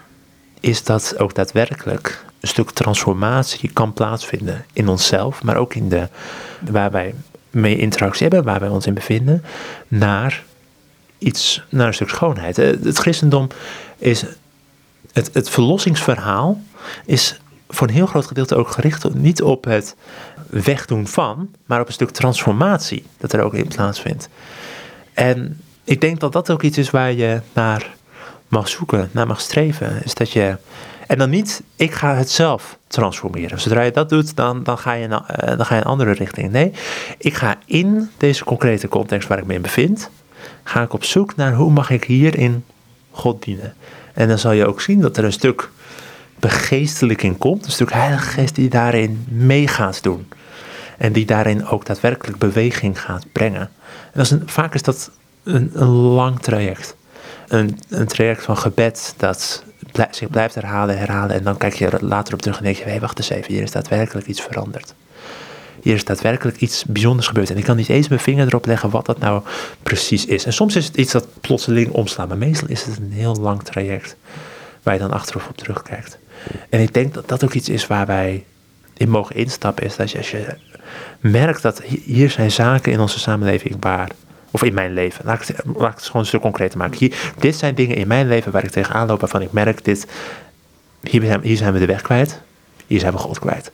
is dat ook daadwerkelijk een stuk transformatie kan plaatsvinden in onszelf, maar ook in de, waar wij mee interactie hebben, waar wij ons in bevinden, naar iets, naar een stuk schoonheid. Eh, het christendom is, het, het verlossingsverhaal is voor een heel groot gedeelte ook gericht niet op het wegdoen van, maar op een stuk transformatie dat er ook in plaatsvindt. En ik denk dat dat ook iets is waar je naar mag zoeken, naar mag streven. Is dat je, en dan niet, ik ga het zelf transformeren. Zodra je dat doet, dan, dan, ga, je, uh, dan ga je een andere richting. Nee, ik ga in deze concrete context waar ik me in bevind, ga ik op zoek naar hoe mag ik hierin God dienen. En dan zal je ook zien dat er een stuk begeestelijking komt, een stuk heilige geest die daarin mee gaat doen. En die daarin ook daadwerkelijk beweging gaat brengen. En dat is een, vaak is dat een, een lang traject. Een, een traject van gebed dat zich blijft herhalen, herhalen. En dan kijk je later op terug en denk je, hé, wacht eens even, hier is daadwerkelijk iets veranderd. Hier is daadwerkelijk iets bijzonders gebeurd. En ik kan niet eens mijn vinger erop leggen wat dat nou precies is. En soms is het iets dat plotseling omslaat, maar meestal is het een heel lang traject waar je dan achteraf op terugkijkt. En ik denk dat dat ook iets is waar wij in mogen instappen, is dat je, als je merkt dat hier zijn zaken in onze samenleving waar, of in mijn leven, laat ik, het, laat ik het gewoon stuk concreter maken. Hier, dit zijn dingen in mijn leven waar ik tegenaan loop, waarvan ik merk, dit, hier, zijn, we de weg kwijt, hier zijn we God kwijt.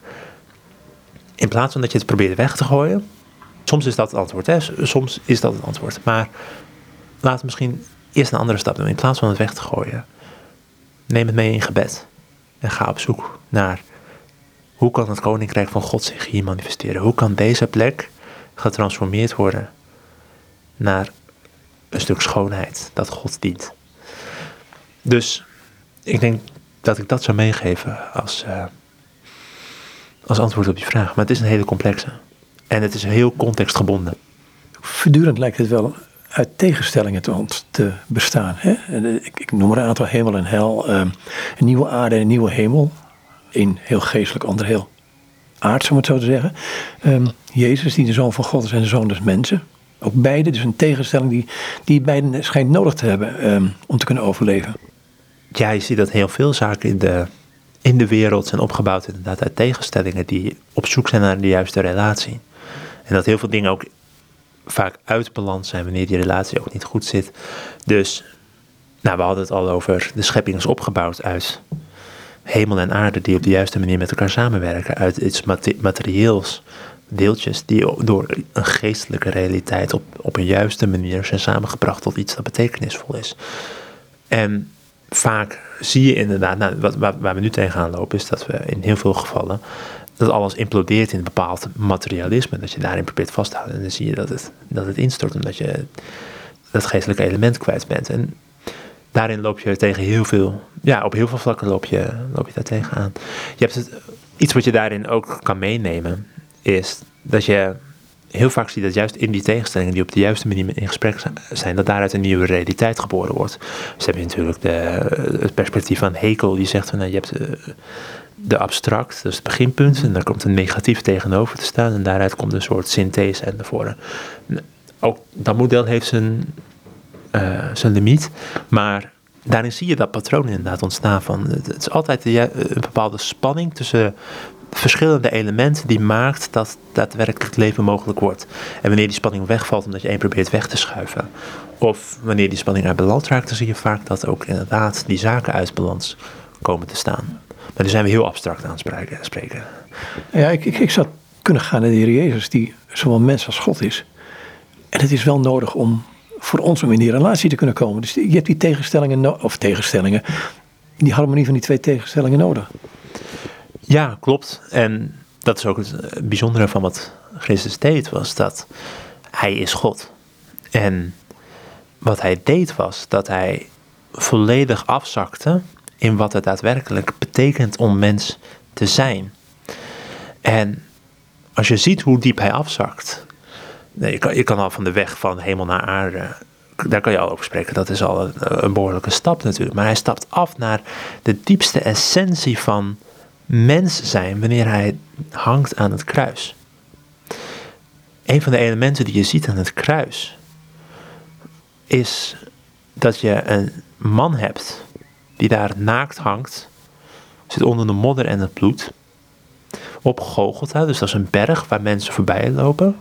In plaats van dat je het probeert weg te gooien, soms is dat het antwoord, soms is dat het antwoord, maar laat misschien eerst een andere stap doen. In plaats van het weg te gooien, neem het mee in gebed en ga op zoek naar hoe kan het koninkrijk van God zich hier manifesteren? Hoe kan deze plek getransformeerd worden naar een stuk schoonheid dat God dient? Dus ik denk dat ik dat zou meegeven als, uh, als antwoord op je vraag. Maar het is een hele complexe. En het is heel contextgebonden. Voortdurend lijkt het wel uit tegenstellingen te, te bestaan. Hè? Ik, ik, noem er een aantal hemel en hel. Um, een nieuwe aarde en een nieuwe hemel. Een heel geestelijk, ander heel aards, om het zo te zeggen. Um, Jezus, die de zoon van God is en de zoon des mensen. Ook beide, dus een tegenstelling die, die beiden schijnt nodig te hebben um, om te kunnen overleven. Ja, je ziet dat heel veel zaken in de, in de wereld zijn opgebouwd inderdaad uit tegenstellingen die op zoek zijn naar de juiste relatie. En dat heel veel dingen ook vaak uit balans zijn wanneer die relatie ook niet goed zit. Dus, nou, we hadden het al over de schepping is opgebouwd uit hemel en aarde die op de juiste manier met elkaar samenwerken. Uit iets materieels, deeltjes die door een geestelijke realiteit op, op een juiste manier zijn samengebracht tot iets dat betekenisvol is. En vaak zie je inderdaad, nou, wat, waar, we nu tegenaan lopen, is dat we in heel veel gevallen dat alles implodeert in een bepaald materialisme. Dat je daarin probeert vast te houden. En dan zie je dat het, dat het instort omdat je dat geestelijke element kwijt bent. En daarin loop je tegen heel veel, ja, op heel veel vlakken loop je, loop je daar tegenaan. Je hebt het, iets wat je daarin ook kan meenemen, is dat je heel vaak ziet dat juist in die tegenstellingen die op de juiste manier in gesprek zijn, dat daaruit een nieuwe realiteit geboren wordt. Dus heb je natuurlijk de, het perspectief van Hekel, die zegt van nou, je hebt de, de abstract, dus het beginpunt, en daar komt een negatief tegenover te staan, en daaruit komt een soort synthese naar voren. Ook dat model heeft zijn, uh, zijn limiet, maar daarin zie je dat patroon inderdaad ontstaan van, het is altijd een bepaalde spanning tussen verschillende elementen die maakt dat daadwerkelijk leven mogelijk wordt. En wanneer die spanning wegvalt omdat je één probeert weg te schuiven, of wanneer die spanning uit balans raakt, dan zie je vaak dat ook inderdaad die zaken uit balans komen te staan. Maar nu zijn we heel abstract aan het spreken. Ja, ik, ik, ik zou kunnen gaan naar de Heer Jezus, die zowel mens als God is. En het is wel nodig om voor ons om in die relatie te kunnen komen. Dus je hebt die tegenstellingen, of tegenstellingen, die harmonie van die twee tegenstellingen nodig. Ja, klopt. En dat is ook het bijzondere van wat Christus deed, was dat hij is God. En wat hij deed was dat hij volledig afzakte in wat het daadwerkelijk betekent om mens te zijn. En als je ziet hoe diep hij afzakt, je kan, je kan al van de weg van hemel naar aarde, daar kan je al over spreken, dat is al een, een behoorlijke stap natuurlijk. Maar hij stapt af naar de diepste essentie van mens zijn wanneer hij hangt aan het kruis. Een van de elementen die je ziet aan het kruis is dat je een man hebt die daar naakt hangt, zit onder de modder en het bloed, op Gogolta, dus dat is een berg waar mensen voorbij lopen.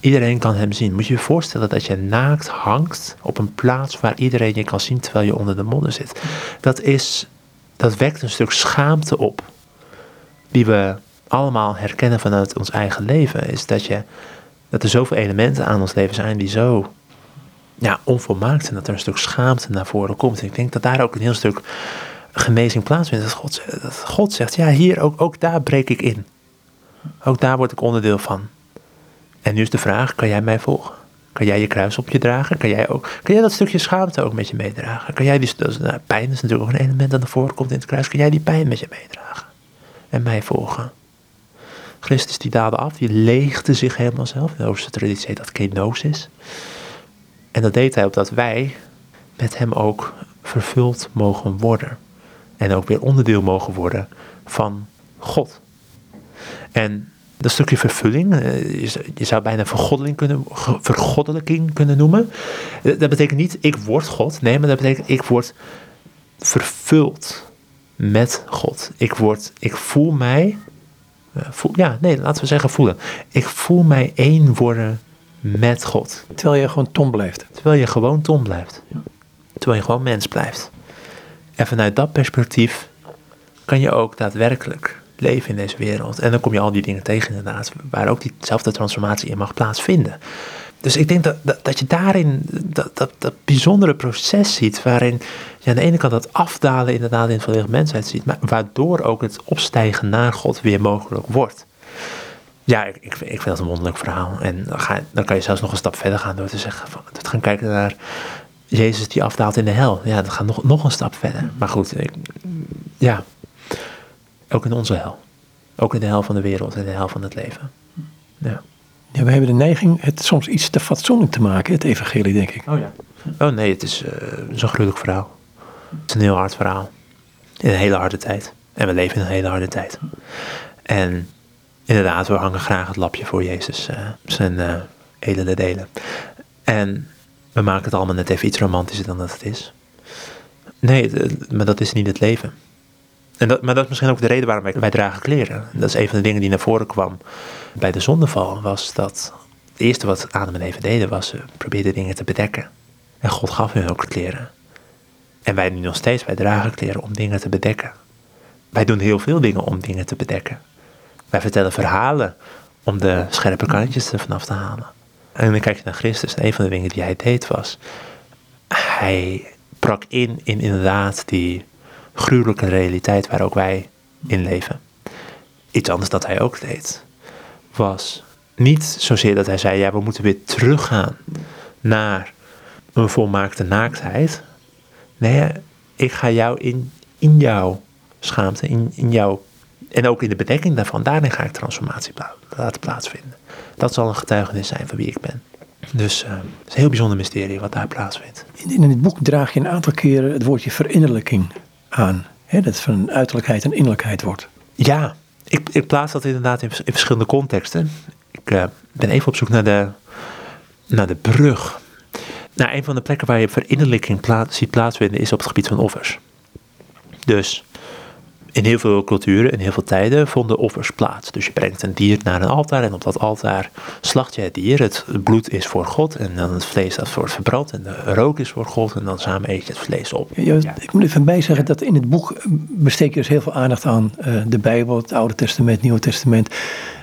Iedereen kan hem zien. Moet je je voorstellen dat je naakt hangt op een plaats waar iedereen je kan zien terwijl je onder de modder zit. Dat, is, dat wekt een stuk schaamte op, die we allemaal herkennen vanuit ons eigen leven. Is dat, je, dat er zoveel elementen aan ons leven zijn die zo ja, onvolmaakt zijn, dat er een stuk schaamte naar voren komt. Ik denk dat daar ook een heel stuk genezing plaatsvindt. Dat God, dat God zegt, ja, hier ook, ook daar breek ik in. Ook daar word ik onderdeel van. En nu is de vraag, kan jij mij volgen? Kan jij je kruis op je dragen? Kan jij, ook, kan jij dat stukje schaamte ook met je meedragen? Kan jij die, dat nou, pijn is natuurlijk ook een element dat naar voren komt in het kruis. Kan jij die pijn met je meedragen? En mij volgen? Christus die daalde af, die leegde zich helemaal zelf. In de Oosterse traditie heet dat kenosis. En dat deed hij opdat wij met hem ook vervuld mogen worden. En ook weer onderdeel mogen worden van God. En dat stukje vervulling, eh, je zou bijna vergoddeling kunnen, vergoddelijking kunnen noemen. Eh, dat betekent niet ik word God, nee, maar dat betekent ik word vervuld met God. Ik, word, ik voel mij, eh, voel, ja, nee, laten we zeggen voelen. Ik voel mij één worden met God. Terwijl je gewoon Tom blijft. Terwijl je gewoon Tom blijft. Terwijl je gewoon mens blijft. En vanuit dat perspectief kan je ook daadwerkelijk leven in deze wereld. En dan kom je al die dingen tegen inderdaad, waar ook diezelfde transformatie in mag plaatsvinden. Dus ik denk dat, dat, dat je daarin dat, dat, bijzondere proces ziet, waarin je aan de ene kant dat afdalen inderdaad in het volledige mensheid ziet, maar waardoor ook het opstijgen naar God weer mogelijk wordt. Ja, ik, ik, vind dat een wonderlijk verhaal. En dan, ga, dan kan je zelfs nog een stap verder gaan door te zeggen, van, te gaan kijken naar Jezus die afdaalt in de hel. Ja, dat gaat nog, nog een stap verder. Maar goed, ik, ja, ook in onze hel. Ook in de hel van de wereld en de hel van het leven. Ja. Ja, we hebben de neiging het soms iets te fatsoenlijk te maken, het evangelie, denk ik. Oh ja. Oh nee, het is uh, zo'n gruwelijk verhaal. Het is een heel hard verhaal. In een hele harde tijd. En we leven in een hele harde tijd. En inderdaad, we hangen graag het lapje voor Jezus. Uh, zijn uh, edele delen. En we maken het allemaal net even iets romantischer dan dat het is. Nee, maar dat is niet het leven. En dat, maar dat is misschien ook de reden waarom wij, dragen kleren. Dat is een van de dingen die naar voren kwam bij de zondeval. Was dat het eerste wat Adam en Eva deden was ze probeerden dingen te bedekken. En God gaf hun ook kleren. En wij nu nog steeds, wij dragen kleren om dingen te bedekken. Wij doen heel veel dingen om dingen te bedekken. Wij vertellen verhalen om de scherpe kantjes er vanaf te halen. En dan kijk je naar Christus en een van de dingen die hij deed was... Hij brak in in inderdaad die gruwelijke realiteit waar ook wij in leven. Iets anders dat hij ook deed, was niet zozeer dat hij zei, ja, we moeten weer teruggaan naar een volmaakte naaktheid. Nee, ik ga jou in, in jouw schaamte, in, in jouw, en ook in de bedekking daarvan, daarin ga ik transformatie laten plaatsvinden. Dat zal een getuigenis zijn van wie ik ben. Dus uh, het is een heel bijzonder mysterie wat daar plaatsvindt. In, in het boek draag je een aantal keren het woordje verinnerlijking aan. Hè, dat het van uiterlijkheid en innerlijkheid wordt. Ja, ik, ik plaats dat inderdaad in, in verschillende contexten. Ik uh, ben even op zoek naar de, naar de brug. Nou, een van de plekken waar je verinnerlijking plaats, ziet plaatsvinden is op het gebied van offers. Dus in heel veel culturen, in heel veel tijden, vonden offers plaats. Dus je brengt een dier naar een altaar en op dat altaar slacht je het dier. Het bloed is voor God en dan het vlees dat wordt verbrand en de rook is voor God en dan samen eet je het vlees op. Ja, Ik moet even bijzeggen dat in het boek besteed je dus heel veel aandacht aan uh, de Bijbel, het Oude Testament, het Nieuwe Testament.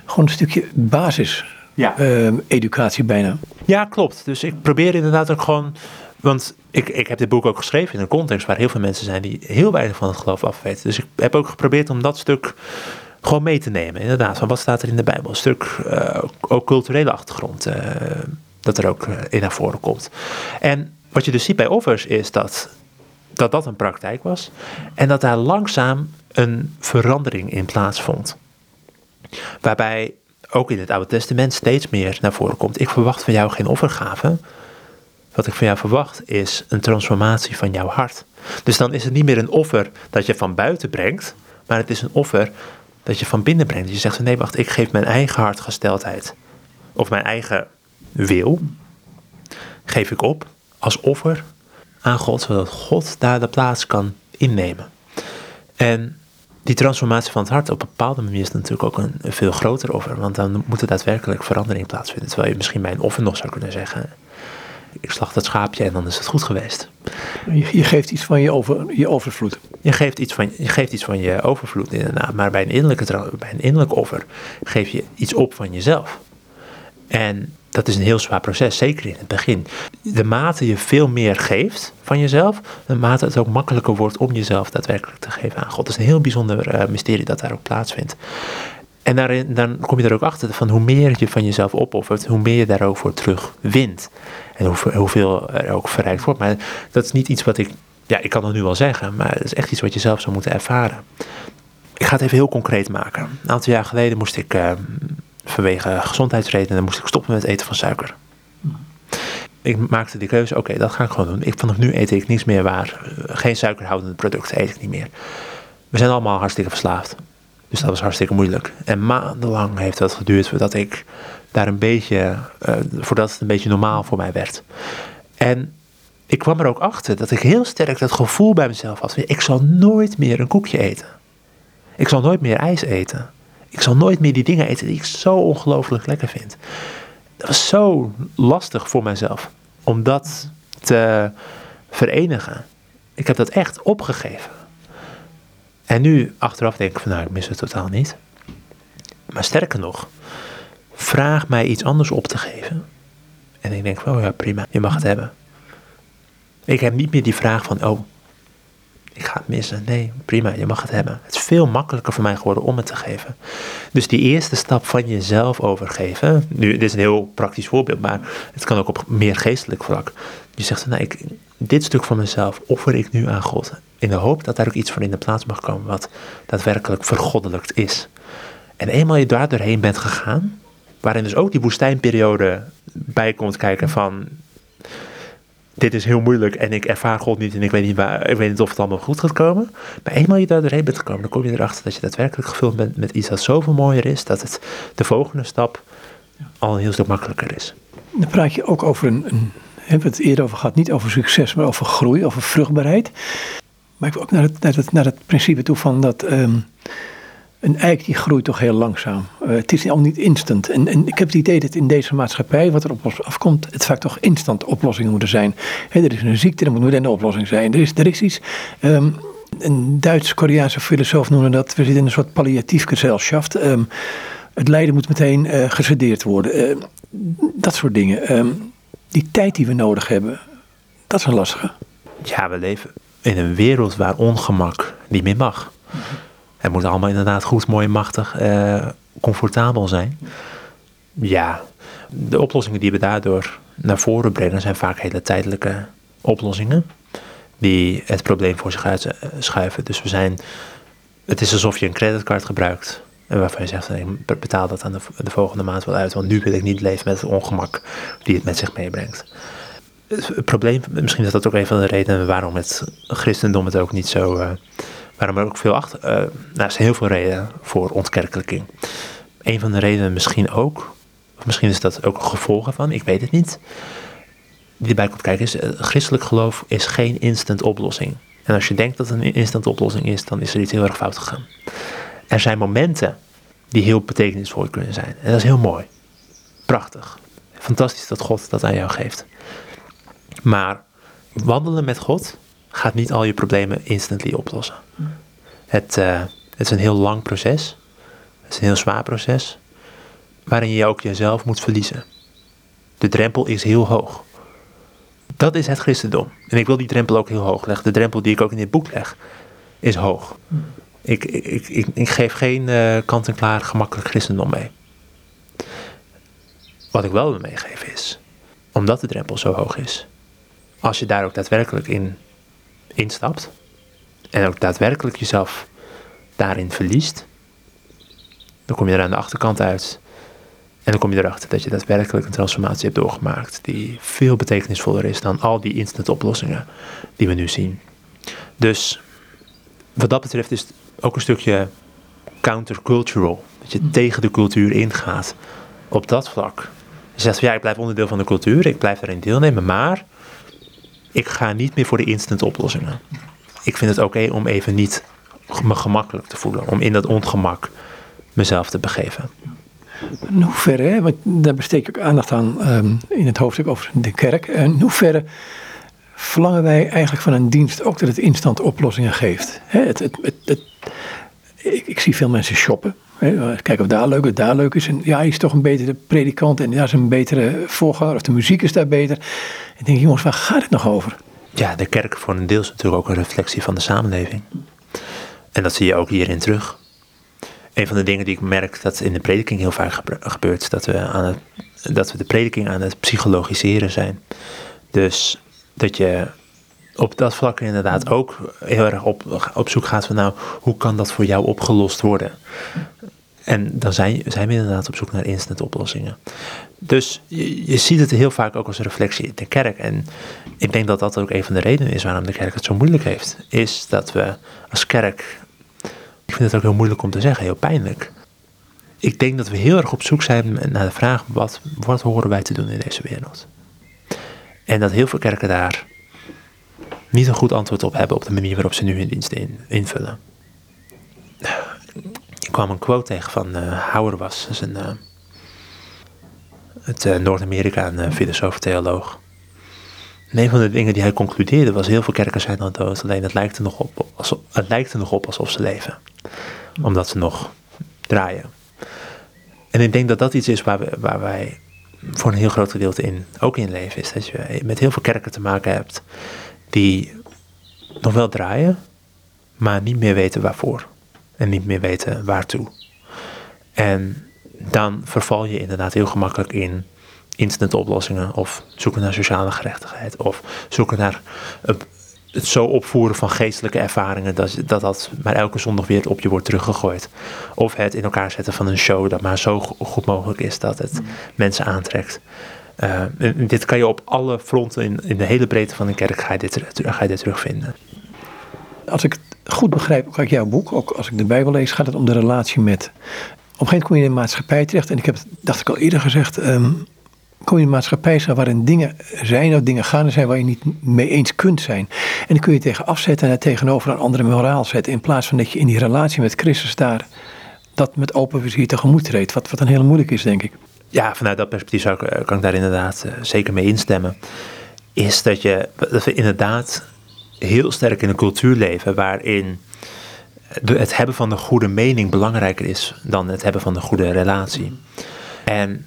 Gewoon een stukje basis. Ja. Uh, educatie bijna. Ja, klopt. Dus ik probeer inderdaad ook gewoon want ik, ik heb dit boek ook geschreven in een context waar heel veel mensen zijn die heel weinig van het geloof afweten. Dus ik heb ook geprobeerd om dat stuk gewoon mee te nemen. Inderdaad, van wat staat er in de Bijbel? Een stuk uh, ook culturele achtergrond, uh, dat er ook uh, in naar voren komt. En wat je dus ziet bij offers is dat dat dat een praktijk was. En dat daar langzaam een verandering in plaatsvond. Waarbij ook in het Oude Testament steeds meer naar voren komt. Ik verwacht van jou geen offergave. Wat ik van jou verwacht is een transformatie van jouw hart. Dus dan is het niet meer een offer dat je van buiten brengt, maar het is een offer dat je van binnen brengt. Je zegt nee, wacht, ik geef mijn eigen hartgesteldheid of mijn eigen wil, geef ik op als offer aan God, zodat God daar de plaats kan innemen. En die transformatie van het hart op een bepaalde manier is natuurlijk ook een, veel groter offer, want dan moet er daadwerkelijk verandering plaatsvinden. Terwijl je misschien bij een offer nog zou kunnen zeggen, ik slacht het schaapje en dan is het goed geweest. Je, je geeft iets van je, over, je overvloed. Je geeft, iets van, je geeft iets van je overvloed inderdaad, maar bij een innerlijke, bij een innerlijke offer geef je iets op van jezelf. En dat is een heel zwaar proces, zeker in het begin. De mate je veel meer geeft van jezelf, de mate het ook makkelijker wordt om jezelf daadwerkelijk te geven aan God. Dat is een heel bijzonder uh, mysterie dat daar ook plaatsvindt. En daarin, dan kom je er ook achter van hoe meer je van jezelf opoffert, hoe meer je daar ook voor terug wint. En hoe, hoeveel er ook verrijkt wordt. Maar dat is niet iets wat ik, ja, ik kan het nu wel zeggen, maar het is echt iets wat je zelf zou moeten ervaren. Ik ga het even heel concreet maken. Een aantal jaar geleden moest ik uh, vanwege gezondheidsredenen moest ik stoppen met eten van suiker. Ik maakte die keuze, oké, dat ga ik gewoon doen. Ik, vanaf nu eet ik niets meer waar. Geen suikerhoudende producten eet ik niet meer. We zijn allemaal hartstikke verslaafd. Dus dat was hartstikke moeilijk. En maandenlang heeft dat geduurd voordat ik daar een beetje, uh, voordat het een beetje normaal voor mij werd. En ik kwam er ook achter dat ik heel sterk dat gevoel bij mezelf had. Ik zal nooit meer een koekje eten. Ik zal nooit meer ijs eten. Ik zal nooit meer die dingen eten die ik zo ongelooflijk lekker vind. Dat was zo lastig voor mezelf om dat te verenigen. Ik heb dat echt opgegeven. En nu achteraf denk ik van nou, ik mis het totaal niet. Maar sterker nog, vraag mij iets anders op te geven. En ik denk, oh ja, prima, je mag het hebben. Ik heb niet meer die vraag van, oh, ik ga het missen. Nee, prima, je mag het hebben. Het is veel makkelijker voor mij geworden om het te geven. Dus die eerste stap van jezelf overgeven. Nu, dit is een heel praktisch voorbeeld, maar het kan ook op meer geestelijk vlak. Je zegt, nou, ik, dit stuk van mezelf offer ik nu aan God. In de hoop dat daar ook iets voor in de plaats mag komen wat daadwerkelijk vergoddelijkt is. En eenmaal je daar doorheen bent gegaan, waarin dus ook die woestijnperiode bij komt kijken van dit is heel moeilijk en ik ervaar God niet en ik weet niet, waar, ik weet niet of het allemaal goed gaat komen. Maar eenmaal je daar doorheen bent gekomen, dan kom je erachter dat je daadwerkelijk gevuld bent met iets dat zoveel mooier is, dat het de volgende stap al een heel stuk makkelijker is. Dan praat je ook over een, een hebben we het eerder over gehad, niet over succes, maar over groei, over vruchtbaarheid. Maar ik wil ook naar het, naar het, naar het principe toe van dat ehm, een eik die groeit toch heel langzaam. Uh, het is al niet instant. En, en, ik heb het idee dat in deze maatschappij, wat er op ons afkomt, het vaak toch instant oplossingen moeten zijn. er is een ziekte, er moet een oplossing zijn. Er is, er is iets. Ehm, een Duits-Koreaanse filosoof noemde dat, we zitten in een soort palliatief gezelschap. Um, het lijden moet meteen uh, gesedeerd worden. dat soort dingen. die tijd die we nodig hebben, dat is een lastige. Ja, we leven in een wereld waar ongemak niet meer mag. Het moet allemaal inderdaad goed, mooi, machtig, uh, comfortabel zijn. Ja, de oplossingen die we daardoor naar voren brengen zijn vaak hele tijdelijke oplossingen. Die het probleem voor zich uitschuiven. Dus we zijn, het is alsof je een creditcard gebruikt. En waarvan je zegt, ik betaal dat aan de, de volgende maand wel uit. Want nu wil ik niet leven met het ongemak die het met zich meebrengt. Het probleem, misschien is dat ook een van de redenen waarom het christendom het ook niet zo... Uh, waarom er ook veel achter... Uh, nou, er zijn heel veel redenen voor ontkerkelijking. Een van de redenen misschien ook, of misschien is dat ook een gevolg ervan, ik weet het niet. Die erbij komt kijken is, uh, christelijk geloof is geen instant oplossing. En als je denkt dat het een instant oplossing is, dan is er iets heel erg fout gegaan. Er zijn momenten die heel betekenisvol kunnen zijn. En dat is heel mooi. Prachtig. Fantastisch dat God dat aan jou geeft. Maar wandelen met God gaat niet al je problemen instantly oplossen. Het, uh, het is een heel lang proces. Het is een heel zwaar proces. Waarin je ook jezelf moet verliezen. De drempel is heel hoog. Dat is het christendom. En ik wil die drempel ook heel hoog leggen. De drempel die ik ook in dit boek leg, is hoog. Ik, ik, ik, ik geef geen uh, kant-en-klaar gemakkelijk christendom mee. Wat ik wel wil meegeven is, omdat de drempel zo hoog is, als je daar ook daadwerkelijk in instapt en ook daadwerkelijk jezelf daarin verliest, dan kom je er aan de achterkant uit. En dan kom je erachter dat je daadwerkelijk een transformatie hebt doorgemaakt die veel betekenisvoller is dan al die instant oplossingen die we nu zien. Dus wat dat betreft is het ook een stukje countercultural. Dat je mm. tegen de cultuur ingaat op dat vlak. Je zegt, ja, ik blijf onderdeel van de cultuur, ik blijf daarin deelnemen, maar ik ga niet meer voor de instant oplossingen. Ik vind het oké om even niet me gemakkelijk te voelen, om in dat ongemak mezelf te begeven. In hoeverre, want daar besteed ik ook aandacht aan um, in het hoofdstuk over de kerk. In hoeverre verlangen wij eigenlijk van een dienst ook dat het instant oplossingen geeft? het, het, het, ik, zie veel mensen shoppen. Kijken of daar leuk, of daar leuk is. En ja, hij is toch een betere predikant en daar is een betere voorganger. Of de muziek is daar beter. Ik denk, jongens, waar gaat het nog over? Ja, de kerk voor een deel is natuurlijk ook een reflectie van de samenleving. En dat zie je ook hierin terug. Een van de dingen die ik merk dat in de prediking heel vaak gebeurt, is dat we, dat we de prediking aan het psychologiseren zijn. Dus dat je op dat vlak inderdaad ook heel erg op, op zoek gaat van nou, hoe kan dat voor jou opgelost worden? En dan zijn, zijn we inderdaad op zoek naar instant oplossingen. Dus je, ziet het heel vaak ook als reflectie in de kerk. En ik denk dat dat ook een van de redenen is waarom de kerk het zo moeilijk heeft. Is dat we als kerk, ik vind het ook heel moeilijk om te zeggen, heel pijnlijk. Ik denk dat we heel erg op zoek zijn naar de vraag, wat, wat horen wij te doen in deze wereld? En dat heel veel kerken daar niet een goed antwoord op hebben op de manier waarop ze nu hun diensten in, invullen. Ik kwam een quote tegen van uh, Hauerwas, dat is een, uh, het uh, Noord-Amerika een filosoof, theoloog. En een van de dingen die hij concludeerde was: heel veel kerken zijn al dood, alleen het lijkt er nog op, alsof, het lijkt er nog op alsof ze leven, omdat ze nog draaien. En ik denk dat dat iets is waar, we, waar wij voor een heel groot gedeelte in ook in leven, is dat je met heel veel kerken te maken hebt die nog wel draaien, maar niet meer weten waarvoor. En niet meer weten waartoe. En dan verval je inderdaad heel gemakkelijk in instant oplossingen of zoeken naar sociale gerechtigheid of zoeken naar het zo opvoeren van geestelijke ervaringen dat, dat dat maar elke zondag weer op je wordt teruggegooid. Of het in elkaar zetten van een show dat maar zo goed mogelijk is dat het mensen aantrekt. Uh, dit kan je op alle fronten in, de hele breedte van een kerk ga je, dit, ga je dit terugvinden. Als ik het goed begrijp, ook uit jouw boek, ook als ik de Bijbel lees, gaat het om de relatie met. Op een gegeven moment kom je in de maatschappij terecht. En ik heb, dacht ik al eerder gezegd, um, kom je in een maatschappij waarin dingen zijn of dingen gaande zijn waar je niet mee eens kunt zijn. En dan kun je tegen afzetten en het tegenover een andere moraal zetten. In plaats van dat je in die relatie met Christus daar dat met open vizier tegemoet treedt. Wat, wat dan heel moeilijk is, denk ik ja, vanuit dat perspectief zou eh, kan ik daar inderdaad uh, zeker mee instemmen. Is dat, je, dat we inderdaad heel sterk in een cultuur leven waarin het hebben van de goede mening belangrijker is dan het hebben van de goede relatie. En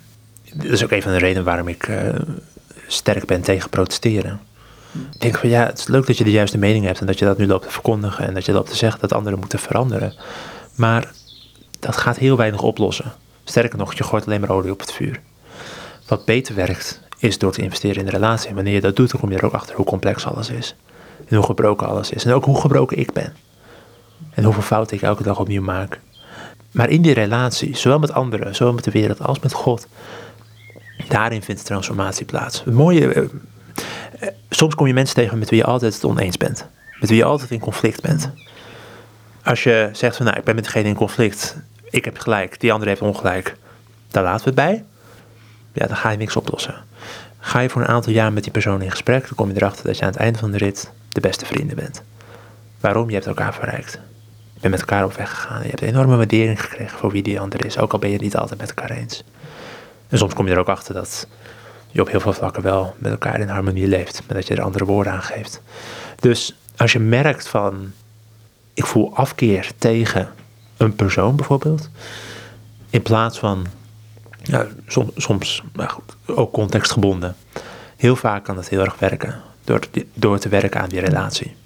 dat is ook een van de redenen waarom ik uh, sterk ben tegen protesteren. Ik denk van ja, het is leuk dat je de juiste mening hebt en dat je dat nu loopt te verkondigen en dat je loopt te zeggen dat anderen moeten veranderen. Maar dat gaat heel weinig oplossen. Sterker nog, je gooit alleen maar olie op het vuur. Wat beter werkt, is door te investeren in de relatie. En wanneer je dat doet, dan kom je er ook achter hoe complex alles is. En hoe gebroken alles is. En ook hoe gebroken ik ben. En hoeveel fouten ik elke dag opnieuw maak. Maar in die relatie, zowel met anderen, zowel met de wereld als met God, daarin vindt transformatie plaats. Het mooie, eh, eh, soms kom je mensen tegen met wie je altijd het oneens bent. Met wie je altijd in conflict bent. Als je zegt van nou, ik ben met degene in conflict ik heb gelijk, die andere heeft ongelijk. Daar laten we het bij. Ja, dan ga je niks oplossen. Ga je voor een aantal jaar met die persoon in gesprek, dan kom je erachter dat je aan het einde van de rit de beste vrienden bent. Waarom? Je hebt elkaar verrijkt. Je bent met elkaar op weg gegaan. Je hebt een enorme waardering gekregen voor wie die ander is, ook al ben je het niet altijd met elkaar eens. En soms kom je er ook achter dat je op heel veel vlakken wel met elkaar in harmonie leeft, maar dat je er andere woorden aan geeft. Dus als je merkt van, ik voel afkeer tegen een persoon bijvoorbeeld. In plaats van, ja, soms, soms maar goed, ook contextgebonden. Heel vaak kan dat heel erg werken door, door te werken aan die relatie.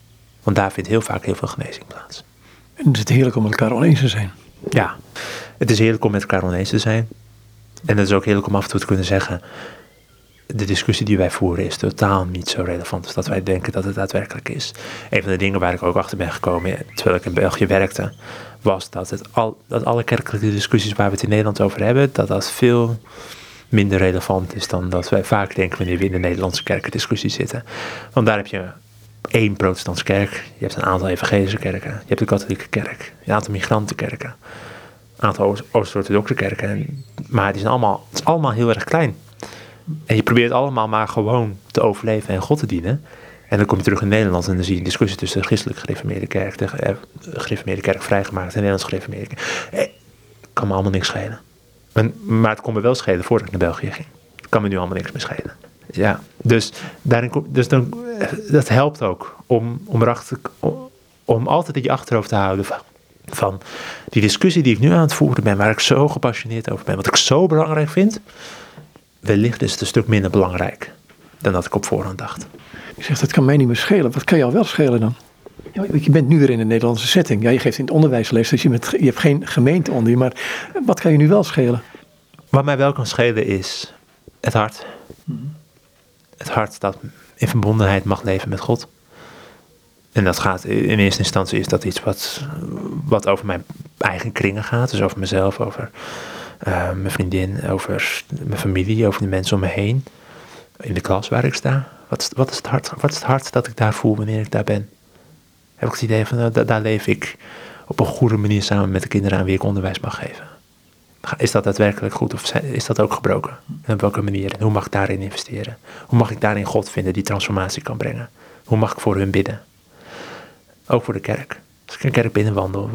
Want daar vindt heel vaak heel veel genezing plaats. En het is heerlijk om met elkaar oneens te zijn. Ja, het is heerlijk om met elkaar oneens te zijn. En het is ook heerlijk om af en toe te kunnen zeggen: de discussie die wij voeren is totaal niet zo relevant als dat wij denken dat het daadwerkelijk is. Een van de dingen waar ik ook achter ben gekomen terwijl ik in België werkte, was dat, het al, dat alle kerkelijke discussies waar we het in Nederland over hebben, dat dat veel minder relevant is dan dat wij vaak denken wanneer we in de Nederlandse kerkendiscussie zitten. Want daar heb je één protestantse kerk, je hebt een aantal evangelische kerken, je hebt de katholieke kerk, een aantal migrantenkerken, een aantal Oost-orthodoxe kerken, maar die zijn allemaal, het is allemaal heel erg klein. En je probeert allemaal maar gewoon te overleven en God te dienen. En dan kom je terug in Nederland en dan zie je een discussie tussen de christelijk gereformeerde kerk, de eh, gereformeerde kerk vrijgemaakt en de Nederlands gereformeerde kerk. Eh, kan me allemaal niks schelen. maar het kon me wel schelen voordat ik naar België ging. Het kan me nu allemaal niks meer schelen. Ja, dus, daarin, dus dan, eh, dat helpt ook om, om, erachter, om altijd in je achterhoofd te houden van, van die discussie die ik nu aan het voeren ben, waar ik zo gepassioneerd over ben, wat ik zo belangrijk vind, wellicht is het een stuk minder belangrijk dan dat ik op voorhand dacht. Je zegt, dat kan mij niet meer schelen. Wat kan jou wel schelen dan? Ja, je bent nu weer in een Nederlandse setting. Ja, je geeft in het onderwijs les, dus je, je hebt geen gemeente onder je. Maar wat kan je nu wel schelen? Wat mij wel kan schelen is het hart. Het hart dat in verbondenheid mag leven met God. En dat gaat in eerste instantie is dat iets wat, wat over mijn eigen kringen gaat. Dus over mezelf, over uh, mijn vriendin, over mijn familie, over de mensen om me heen. In de klas waar ik sta. Wat is, wat is, het, hart, wat is het hart dat ik daar voel wanneer ik daar ben? Heb ik het idee van, uh, daar leef ik op een goede manier samen met de kinderen aan wie ik onderwijs mag geven. Is dat daadwerkelijk goed of is dat ook gebroken? En op welke manier? Hoe mag ik daarin investeren? Hoe mag ik daarin God vinden die transformatie kan brengen? Hoe mag ik voor hun bidden? Ook voor de kerk. Als ik een kerk binnenwandel,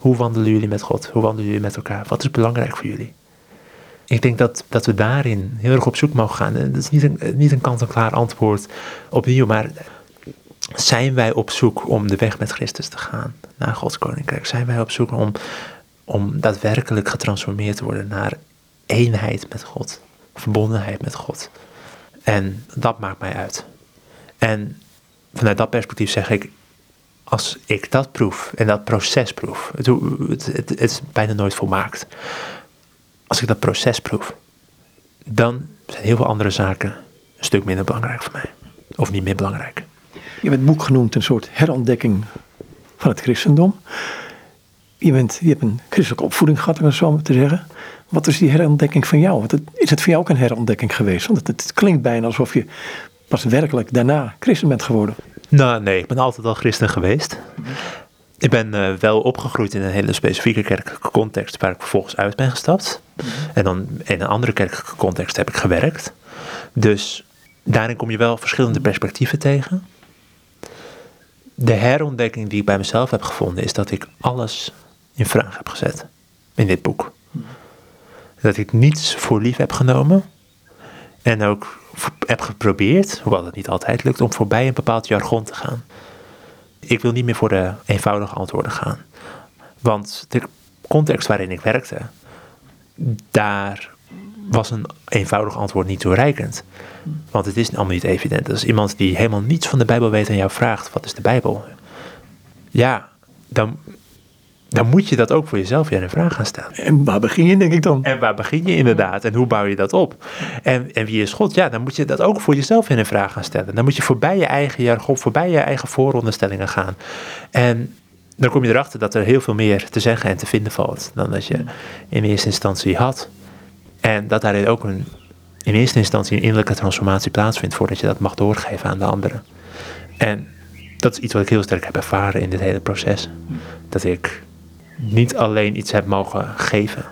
hoe wandelen jullie met God? Hoe wandelen jullie met elkaar? Wat is belangrijk voor jullie? Ik denk dat, dat we daarin heel erg op zoek mogen gaan. dat is niet een, niet een kant-en-klaar antwoord opnieuw, maar zijn wij op zoek om de weg met Christus te gaan naar Gods koninkrijk? Zijn wij op zoek om, om daadwerkelijk getransformeerd te worden naar eenheid met God, verbondenheid met God? En dat maakt mij uit. En vanuit dat perspectief zeg ik, als ik dat proef en dat proces proef, het, het, het, is bijna nooit volmaakt. Als ik dat proces proef, dan zijn heel veel andere zaken een stuk minder belangrijk voor mij. Of niet meer belangrijk. Je het boek genoemd een soort herontdekking van het christendom. Je, bent, je hebt een christelijke opvoeding gehad, om het zo maar te zeggen. Wat is die herontdekking van jou? Is het voor jou ook een herontdekking geweest? Want het klinkt bijna alsof je pas werkelijk daarna christen bent geworden. Nou, nee, ik ben altijd al christen geweest. Ik ben uh, wel opgegroeid in een hele specifieke kerkelijke context waar ik vervolgens uit ben gestapt. En dan in een andere kerkelijke context heb ik gewerkt. Dus daarin kom je wel verschillende perspectieven tegen. De herontdekking die ik bij mezelf heb gevonden is dat ik alles in vraag heb gezet in dit boek. Dat ik niets voor lief heb genomen. En ook heb geprobeerd, hoewel het niet altijd lukt, om voorbij een bepaald jargon te gaan. Ik wil niet meer voor de eenvoudige antwoorden gaan. Want de context waarin ik werkte, daar was een eenvoudig antwoord niet toereikend. Want het is allemaal niet evident. Als iemand die helemaal niets van de Bijbel weet en jou vraagt: wat is de Bijbel? Ja, dan dan moet je dat ook voor jezelf weer een vraag gaan stellen. En waar begin je, denk ik dan? En waar begin je inderdaad? En hoe bouw je dat op? En, en wie is God? Ja, dan moet je dat ook voor jezelf weer een vraag gaan stellen. Dan moet je voorbij je eigen jargon, voorbij je eigen vooronderstellingen gaan. En dan kom je erachter dat er heel veel meer te zeggen en te vinden valt dan dat je in eerste instantie had. En dat daarin ook een, in eerste instantie een innerlijke transformatie plaatsvindt voordat je dat mag doorgeven aan de anderen. En dat is iets wat ik heel sterk heb ervaren in dit hele proces. Dat ik niet alleen iets heb mogen geven,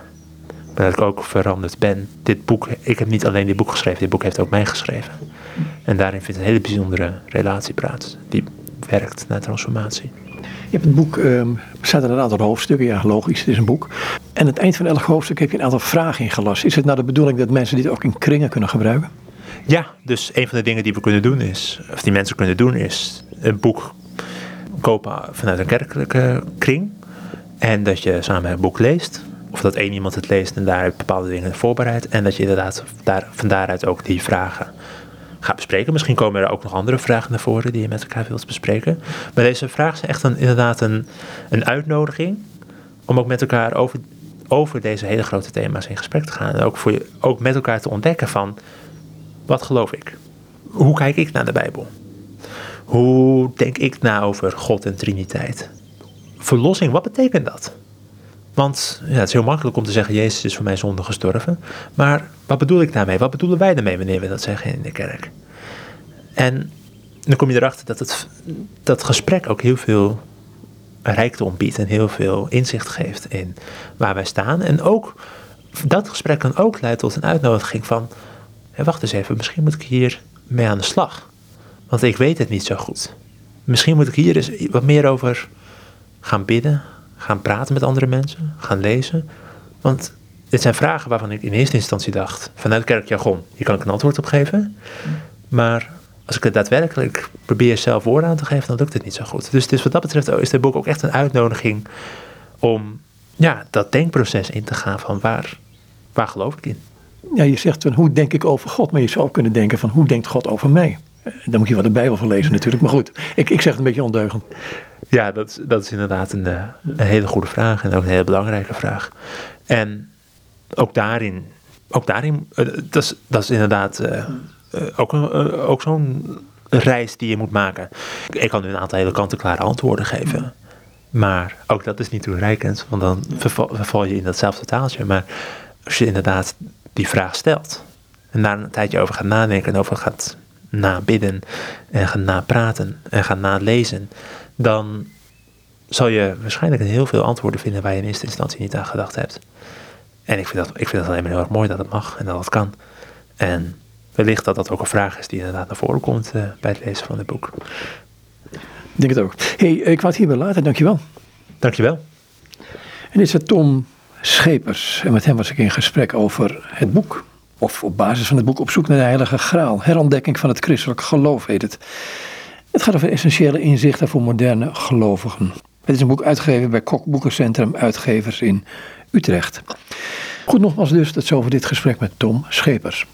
maar dat ik ook veranderd ben. Dit boek, ik heb niet alleen dit boek geschreven, dit boek heeft ook mij geschreven. En daarin vindt een hele bijzondere relatie plaats, die werkt naar transformatie. Je hebt het boek, um, staat er een aantal hoofdstukken, ja logisch, het is een boek. En aan het eind van elk hoofdstuk heb je een aantal vragen ingelast. Is het nou de bedoeling dat mensen dit ook in kringen kunnen gebruiken? Ja, dus een van de dingen die we kunnen doen is, of die mensen kunnen doen is, een boek kopen vanuit een kerkelijke kring. En dat je samen een boek leest. Of dat één iemand het leest en daar bepaalde dingen voorbereidt. En dat je inderdaad daar, van daaruit ook die vragen gaat bespreken. Misschien komen er ook nog andere vragen naar voren die je met elkaar wilt bespreken. Maar deze vragen zijn echt een, inderdaad een, een uitnodiging om ook met elkaar over, over deze hele grote thema's in gesprek te gaan. En ook, voor je, ook met elkaar te ontdekken van Wat geloof ik? Hoe kijk ik naar de Bijbel? Hoe denk ik na over God en Triniteit? Verlossing, wat betekent dat? Want ja, het is heel makkelijk om te zeggen, Jezus is voor mij zonde gestorven. Maar wat bedoel ik daarmee? Wat bedoelen wij daarmee wanneer we dat zeggen in de kerk? En dan kom je erachter dat het dat gesprek ook heel veel rijkdom biedt en heel veel inzicht geeft in waar wij staan. En ook dat gesprek kan ook leiden tot een uitnodiging van, hé, wacht eens even, misschien moet ik hier mee aan de slag. Want ik weet het niet zo goed. Misschien moet ik hier eens wat meer over gaan bidden, gaan praten met andere mensen, gaan lezen. Want dit zijn vragen waarvan ik in eerste instantie dacht, vanuit kerkjargon, hier kan ik een antwoord op geven. Maar als ik het daadwerkelijk probeer zelf woorden aan te geven, dan lukt het niet zo goed. Dus, dus wat dat betreft is dit boek ook echt een uitnodiging om ja, dat denkproces in te gaan van waar, waar geloof ik in. Ja, je zegt van hoe denk ik over God, maar je zou ook kunnen denken van hoe denkt God over mij? Dan moet je wat de Bijbel van lezen natuurlijk, maar goed, ik, ik zeg het een beetje ondeugend. Ja, dat, dat is inderdaad een, eh, een hele goede vraag en ook een hele belangrijke vraag. En ook daarin, ook daarin eh, dat, is, dat is inderdaad uh, ook, ook zo'n reis die je moet maken. Ik kan nu een aantal hele kant-en-klare antwoorden geven. Maar ook dat is niet toereikend, want dan verval, verval je in datzelfde taaltje. Maar als je inderdaad die vraag stelt en daar een tijdje over gaat nadenken en over gaat nabidden en gaat napraten en gaat nalezen, dan zal je waarschijnlijk heel veel antwoorden vinden waar je in eerste instantie niet aan gedacht hebt. En ik vind dat, ik vind dat alleen maar heel erg mooi dat het mag en dat het kan. En wellicht dat dat ook een vraag is die inderdaad naar voren komt uh, bij het lezen van het boek. Ik denk het ook. hey, ik wou het hierbij laten. Dankjewel. Dankjewel. En dit is Tom Schepers. En met hem was ik in gesprek over het boek. Of op basis van het boek Op zoek naar de Heilige Graal. Herontdekking van het christelijk geloof heet het. Het gaat over essentiële inzichten voor moderne gelovigen. Het is een boek uitgegeven bij Kok Boekencentrum Uitgevers in Utrecht. Goed, nogmaals dus, dat is over dit gesprek met Tom Schepers.